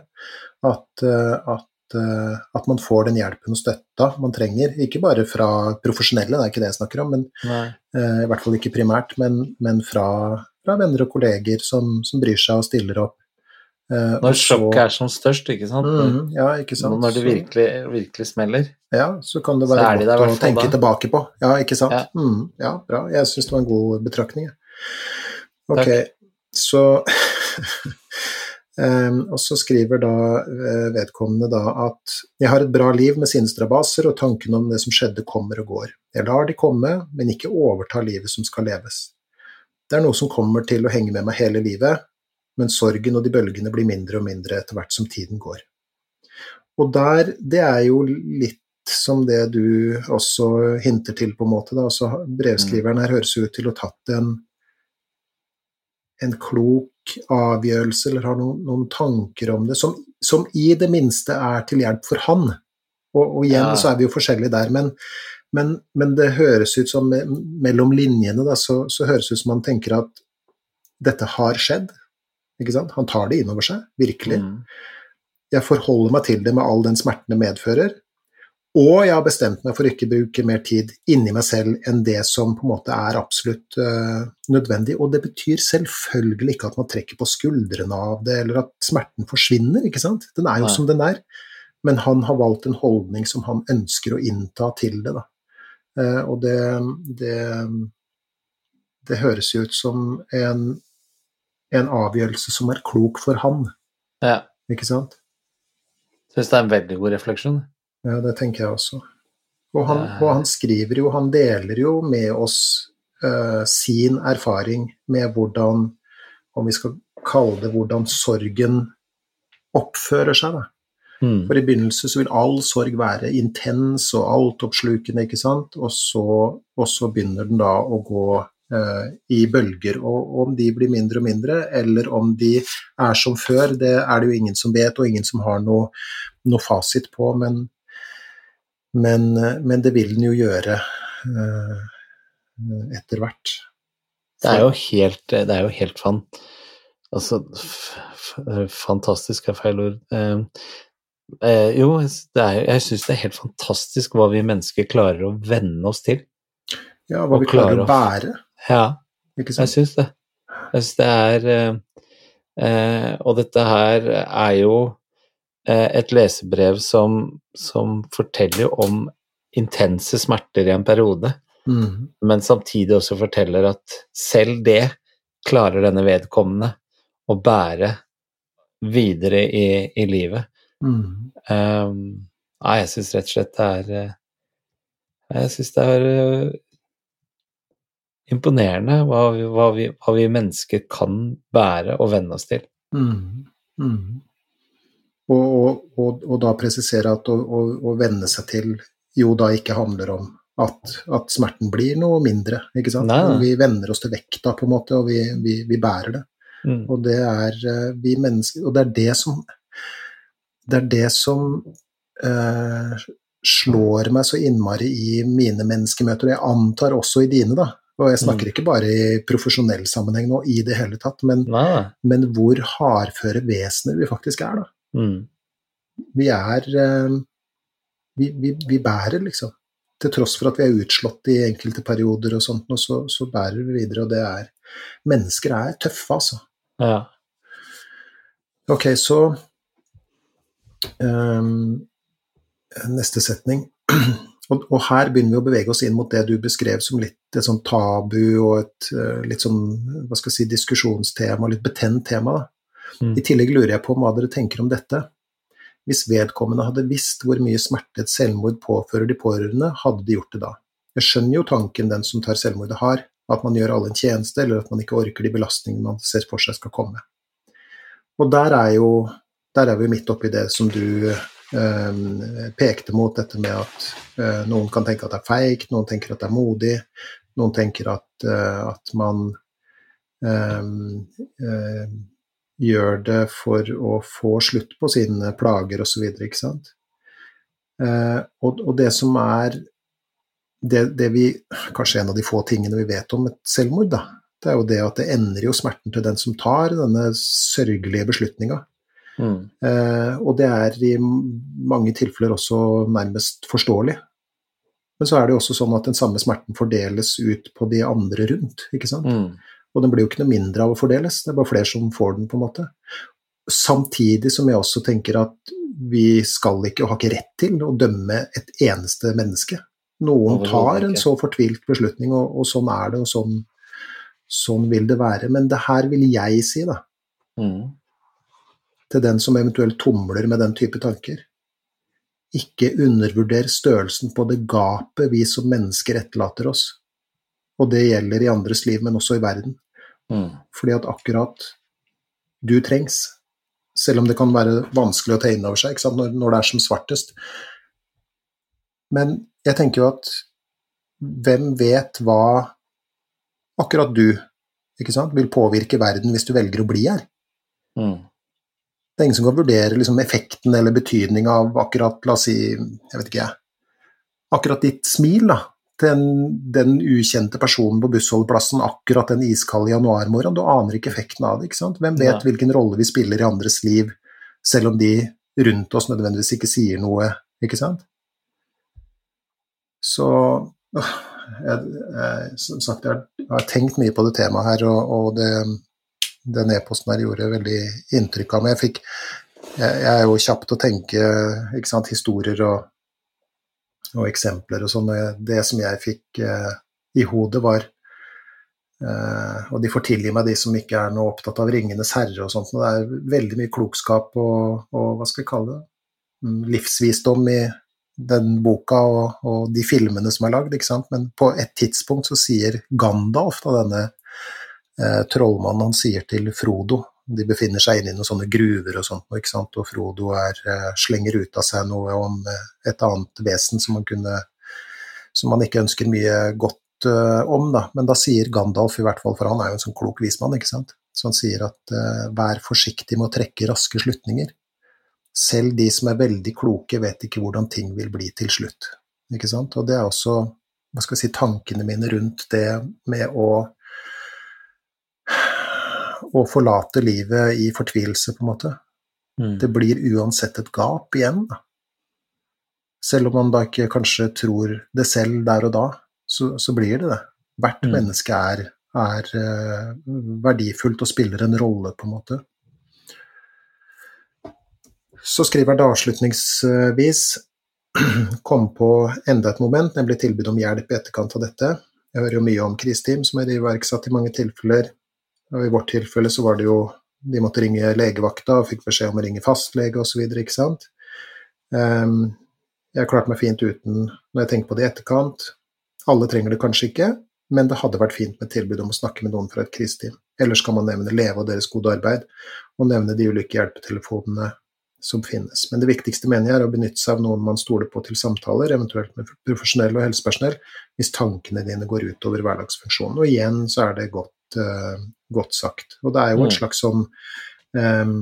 At, eh, at at man får den hjelpen og støtta man trenger. Ikke bare fra profesjonelle, det er ikke det jeg snakker om, men, uh, i hvert fall ikke primært, men, men fra, fra, venner og kolleger som, som, bryr seg og stiller opp. Uh, Når så- sjokket er som størst, ikke sant? Mm, ja, ikke sant. Når det virkelig, virkelig smeller. Ja, så kan det være godt de å tenke da. tilbake på. Ja, ikke sant? Ja. Mm, ja, bra. Jeg syns det var en god betraktning. Ok, Takk. så Og så skriver da eh, vedkommende da at jeg har et bra liv med sinnestrabaser, og tankene om det som skjedde, kommer og går. Jeg lar de komme, men ikke overta livet som skal leves. Det er noe som kommer til å henge med meg hele livet, men sorgen og de bølgene blir mindre og mindre etter hvert som tiden går. Og der, det er jo litt som det du også hinter til, på en måte. Da. Altså, brevskriveren her høres ut til å ha tatt en, en klok avgjørelse, eller har noen, noen tanker om det, som, som i det minste er til hjelp for han. Og, og igjen Ja. så er vi jo forskjellige der, men, men, men det høres ut som mellom linjene, da, så, så høres det ut som han tenker at dette har skjedd. Ikke sant? Han tar det inn over seg, virkelig. Mm. Jeg forholder meg til det med all den smerten det medfører. Og jeg har bestemt meg for å ikke bruke mer tid inni meg selv enn det som på en måte er absolutt uh, nødvendig. Og det betyr selvfølgelig ikke at man trekker på skuldrene av det, eller at smerten forsvinner, ikke sant. Den er jo Nei. som den er. Men han har valgt en holdning som han ønsker å innta til det, da. Uh, og det, det Det høres jo ut som en, en avgjørelse som er klok for han, Ja. ikke sant. Syns det er en veldig god refleksjon. Ja, det tenker jeg også. Og han, og han skriver jo, han deler jo med oss uh, sin erfaring med hvordan, om vi skal kalle det hvordan sorgen oppfører seg. Da. Mm. For i begynnelsen så vil all sorg være intens og altoppslukende, ikke sant, og så, og så begynner den da å gå uh, i bølger. Og om de blir mindre og mindre, eller om de er som før, det er det jo ingen som vet, og ingen som har noe, noe fasit på, men, men, men det vil den jo gjøre eh, etter hvert. Det er jo helt, det er jo helt fan, altså, fantastisk er feil ord. Eh, eh, jo, det er, jeg syns det er helt fantastisk hva vi mennesker klarer å venne oss til. Ja, hva vi klarer klarer å bære, Ja, jeg syns det. Jeg syns det er eh, eh, Og dette her er jo eh, et lesebrev som, som forteller om intense smerter i en periode. Mm, men samtidig også forteller at selv det klarer denne vedkommende å bære videre i, i livet. mm, Um, nei, jeg syns rett og slett det er eh, Jeg syns det er eh, imponerende hva vi, hva, vi, hva vi mennesker kan bære og venne oss til. mm, mm. Og, og, og, da presisere at å, å, å venne seg til jo da ikke handler om at, at smerten blir noe mindre, ikke sant? Vi venner oss til vekta, på en måte, og vi, vi, vi bærer det. Mm. Og det er eh, vi mennesker Og det er det som Det er det som eh, slår meg så innmari i mine menneskemøter, og jeg antar også i dine, da. Og jeg snakker Mm. ikke bare i profesjonell sammenheng nå, i det hele tatt, men, men hvor hardføre vesener vi faktisk er, da. Mm. Vi er eh, vi, vi, vi bærer, liksom. Til tross for at vi er utslått i enkelte perioder og sånt, og så, så bærer vi videre, og det er Mennesker er tøffe, altså. Ja. Ok, så um, Neste setning. Og, og her begynner vi å bevege oss inn mot det du beskrev som litt et sånn tabu og et eh, litt sånn hva skal jeg si, diskusjonstema, litt betent tema. Da. Mm. I tillegg lurer jeg på hva dere tenker om dette. Hvis vedkommende hadde visst hvor mye smerte et selvmord påfører de pårørende, hadde de gjort det da. Jeg skjønner jo tanken den som tar selvmordet har, at man gjør alle en tjeneste, eller at man ikke orker de belastningene man ser for seg skal komme. Og der er jo der er vi midt oppi det som du eh, pekte mot, dette med at eh, noen kan tenke at det er feigt, noen tenker at det er modig, noen tenker at, eh, at man eh, eh, gjør det for å få slutt på sine plager osv., ikke sant. Eh, og, og det som er det, det vi Kanskje en av de få tingene vi vet om et selvmord, da. Det er jo det at det ender jo smerten til den som tar denne sørgelige beslutninga. Mm. Eh, og det er i mange tilfeller også nærmest forståelig. Men så er det jo også sånn at den samme smerten fordeles ut på de andre rundt. ikke sant? Mm. Og den blir jo ikke noe mindre av å fordeles, det er bare flere som får den, på en måte. samtidig som jeg også tenker at vi skal ikke og har ikke rett til å dømme et eneste menneske. Noen tar en så fortvilt beslutning, og, og sånn er det, og sånn, sånn, vil det være. Men det her vil jeg si, da. Mm. Til den som eventuelt tumler med den type tanker. Ikke undervurder størrelsen på det gapet vi som mennesker etterlater oss. Og det gjelder i andres liv, men også i verden. Mm. Fordi at akkurat du trengs. Selv om det kan være vanskelig å ta inn over seg når, når, det er som svartest. Men jeg tenker jo at hvem vet hva akkurat du vil påvirke verden hvis du velger å bli her? Mm. Det er ingen som kan vurdere liksom, effekten eller betydninga av akkurat, la oss si, jeg vet ikke jeg, akkurat ditt smil da, den, den ukjente personen på bussholdeplassen akkurat den iskalde januarmorgenen. Du aner ikke effekten av det. ikke sant? Hvem vet ja. hvilken rolle vi spiller i andres liv, selv om de rundt oss nødvendigvis ikke sier noe, ikke sant? Så jeg, jeg, som sagt, jeg har, jeg har tenkt mye på det temaet her, og, og det, den e-posten her gjorde veldig inntrykk av meg. Jeg, fikk, jeg, er jo kjapp til å tenke ikke sant, historier og og eksempler og sånn. Det som jeg fikk eh, i hodet, var eh, Og de får tilgi meg, de som ikke er noe opptatt av 'Ringenes herre' og sånt. Og det er veldig mye klokskap og, og hva skal vi kalle det, mm, livsvisdom i den boka og, og de filmene som er lagd, ikke sant. Men på et tidspunkt så sier Gandalf, da denne eh, trollmannen, han sier til Frodo de befinner seg inne i noen sånne gruver og sånt, ikke sant? og Frodo er, eh, slenger ut av seg noe om eh, et annet vesen som man, kunne, som han ikke ønsker mye godt uh, om. Da. Men da sier Gandalf, i hvert fall, for han er jo en sånn klok vismann, ikke sant? så han sier at uh, vær forsiktig med å trekke raske slutninger. Selv de som er veldig kloke, vet ikke hvordan ting vil bli til slutt. Ikke sant? Og det er også hva skal vi si, tankene mine rundt det med å å forlate livet i fortvilelse, på en måte. Mm. Det blir uansett et gap igjen. Da. Selv om man da ikke kanskje tror det selv der og da, så, så blir det det. Hvert mm. menneske er, er uh, verdifullt og spiller en rolle, på en måte. Så skriver han avslutningsvis kom på enda et moment, nemlig tilbud om hjelp i etterkant av dette. Jeg hører jo mye om kriseteam som er iverksatt i mange tilfeller og I vårt tilfelle så var det jo De måtte ringe legevakta og fikk beskjed om å ringe fastlege osv., ikke sant. Um, jeg har klart meg fint uten når jeg tenker på det i etterkant. Alle trenger det kanskje ikke, men det hadde vært fint med tilbud om å snakke med noen fra et kriseteam. Ellers kan man nevne Leve og deres gode arbeid, og nevne de ulike hjelpetelefonene som finnes. Men det viktigste mener jeg er å benytte seg av noen man stoler på til samtaler, eventuelt med profesjonelle og helsepersonell, hvis tankene dine går utover hverdagsfunksjonen. Og igjen så er det godt uh, godt sagt. Og det er jo et mm. slags sånn um,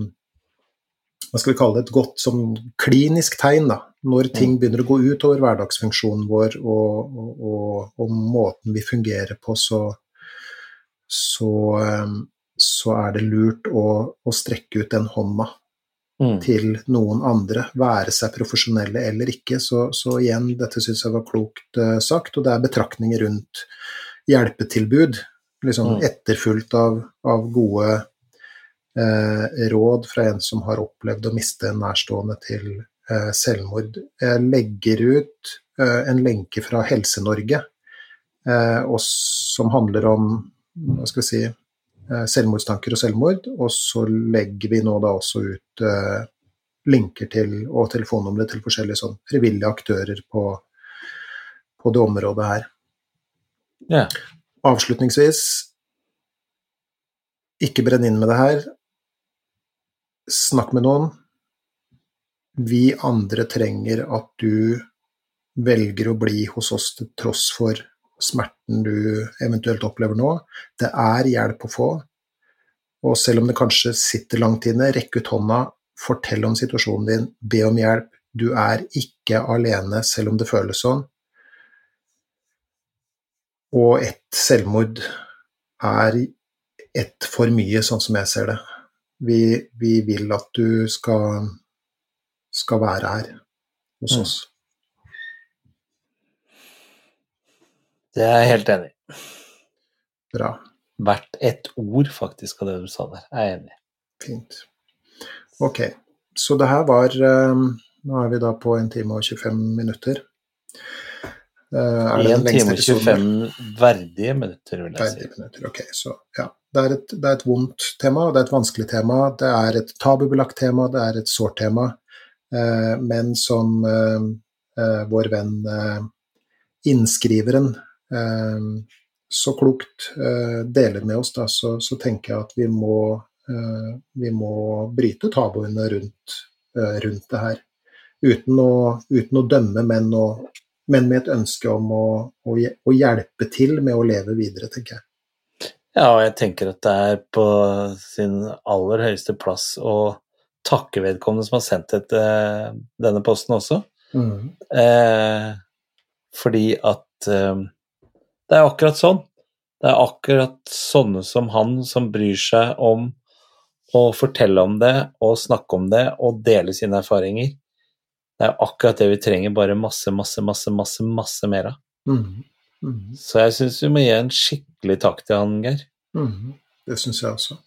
Hva skal vi kalle det? Et godt sånn klinisk tegn, da. Når ting mm. begynner å gå ut over hverdagsfunksjonen vår og, og, og, og måten vi fungerer på, så, så, så er det lurt å, å, strekke ut den hånda mm. til noen andre, være seg profesjonelle eller ikke. Så, så igjen, dette syns jeg var klokt uh, sagt, og det er betraktninger rundt hjelpetilbud liksom mm. etterfulgt av, av gode eh, råd fra en som har opplevd å miste en nærstående til eh, selvmord. Jeg legger ut eh, en lenke fra Helse-Norge eh, som handler om hva skal vi si, eh, selvmordstanker og selvmord, og så legger vi nå da også ut eh, linker til og telefonnumre til forskjellige sånn frivillige aktører på, på det området her. Yeah. Avslutningsvis ikke brenn inn med det her. Snakk med noen. Vi andre trenger at du velger å bli hos oss til tross for smerten du eventuelt opplever nå. Det er hjelp å få. Og selv om det kanskje sitter langt inne, rekk ut hånda, fortell om situasjonen din, be om hjelp. Du er ikke alene, selv om det føles sånn. Og et selvmord er ett for mye, sånn som jeg ser det. Vi, vi vil at du skal, skal være her hos mm. oss. Det er jeg helt enig i. Bra. Hvert ett ord faktisk av det du sa der, er jeg enig i. Fint. Ok, så det her var um, Nå er vi da på en time og 25 minutter. Uh, I time og 25 verdige minutter, vil jeg verdige si. Minutter, ok, så ja. Det er, et, det er, et, vondt tema, og det er et vanskelig tema. Det er et tabubelagt tema, det er et sårt tema. Uh, men som uh, vår venn innskriveren så klokt deler med oss, da, så, så, tenker jeg at vi må, vi må bryte tabuene rundt, rundt det her. Uten å, uten å dømme, men å men med et ønske om å, å, å, hjelpe til med å leve videre, tenker jeg. Ja, og jeg tenker at det er på sin aller høyeste plass å takke vedkommende som har sendt et, uh, denne posten også. Mm. Eh, fordi at eh, det er akkurat sånn. Det er akkurat sånne som han som bryr seg om å fortelle om det og snakke om det og dele sine erfaringer. Det er akkurat det vi trenger, bare masse, masse, masse, masse, masse mer av. Mm. Mm. Så jeg syns vi må gi en skikkelig takk til han, Geir. Mm. Det syns jeg også.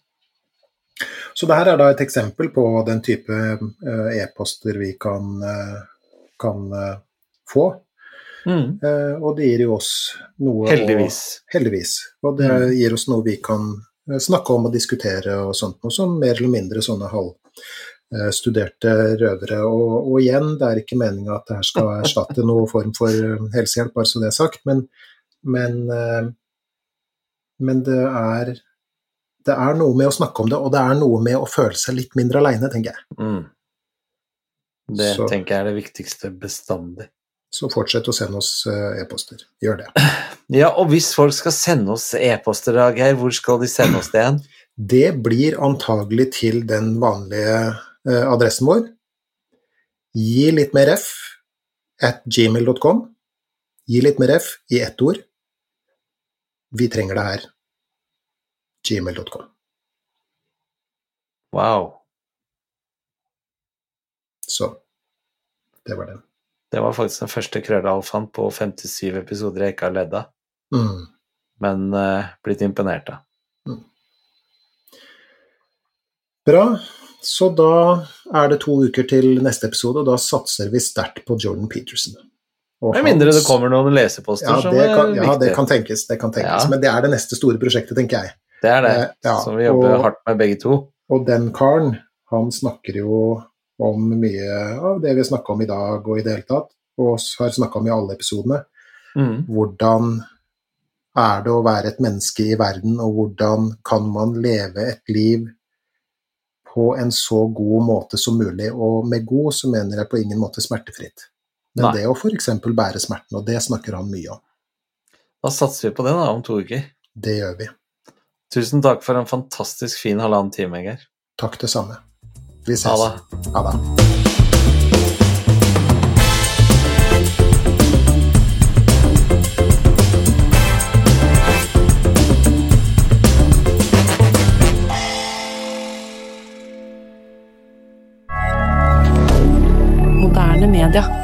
Så det her er da et eksempel på den type uh, e-poster vi kan, uh, kan uh, få. Mm. og det gir jo oss noe Heldigvis. Å, heldigvis. Og det mm. gir oss noe vi kan snakke om og diskutere og sånt, noe som mer eller mindre sånne halv Eh, studerte røvere. Og, og, igjen, det er ikke meninga at det her skal erstatte noen form for eh, helsehjelp, bare så det er sagt, men, men, eh, men det, er, det er noe med å snakke om det, og det er noe med å føle seg litt mindre aleine, tenker jeg. Mm. Det så, tenker jeg er det viktigste bestandig. Så fortsett å sende oss e-poster. Gjør det. Ja, og hvis folk skal sende oss e-poster, Geir, hvor skal de sende oss det hen? Det blir antagelig til den vanlige Eh, adressen vår. Gi litt mer F at gmail.com. Gi litt mer F i ett ord. Vi trenger det her. gmail.com. Wow. Så det var den. Det var faktisk den første krøllalfaen på 57 episoder jeg ikke har ledd av. Mm. Men uh, blitt imponert av. Mm. Bra. Så da er det to uker til neste episode, og da satser vi sterkt på Jordan Peterson. Med mindre det kommer noen leseposter ja, som er kan, Ja, det kan tenkes, det kan tenkes. Ja. Men det er det neste store prosjektet, tenker jeg. Det er det, eh, ja, som vi jobber og, hardt med begge to. Og den karen, han snakker jo om mye av det vi snakka om i dag og i det hele tatt, og har snakka om i alle episodene. Mm. Hvordan er det å være et menneske i verden, og hvordan kan man leve et liv på en så god måte som mulig. Og med god så mener jeg på ingen måte smertefritt. Men Nei. det å f.eks. bære smerten, og det snakker han mye om. Da satser vi på det da, om to uker. Det gjør vi. Tusen takk for en fantastisk fin halvannen time, Geir. Takk det samme. Vi ses. Ha det. Ha det. media.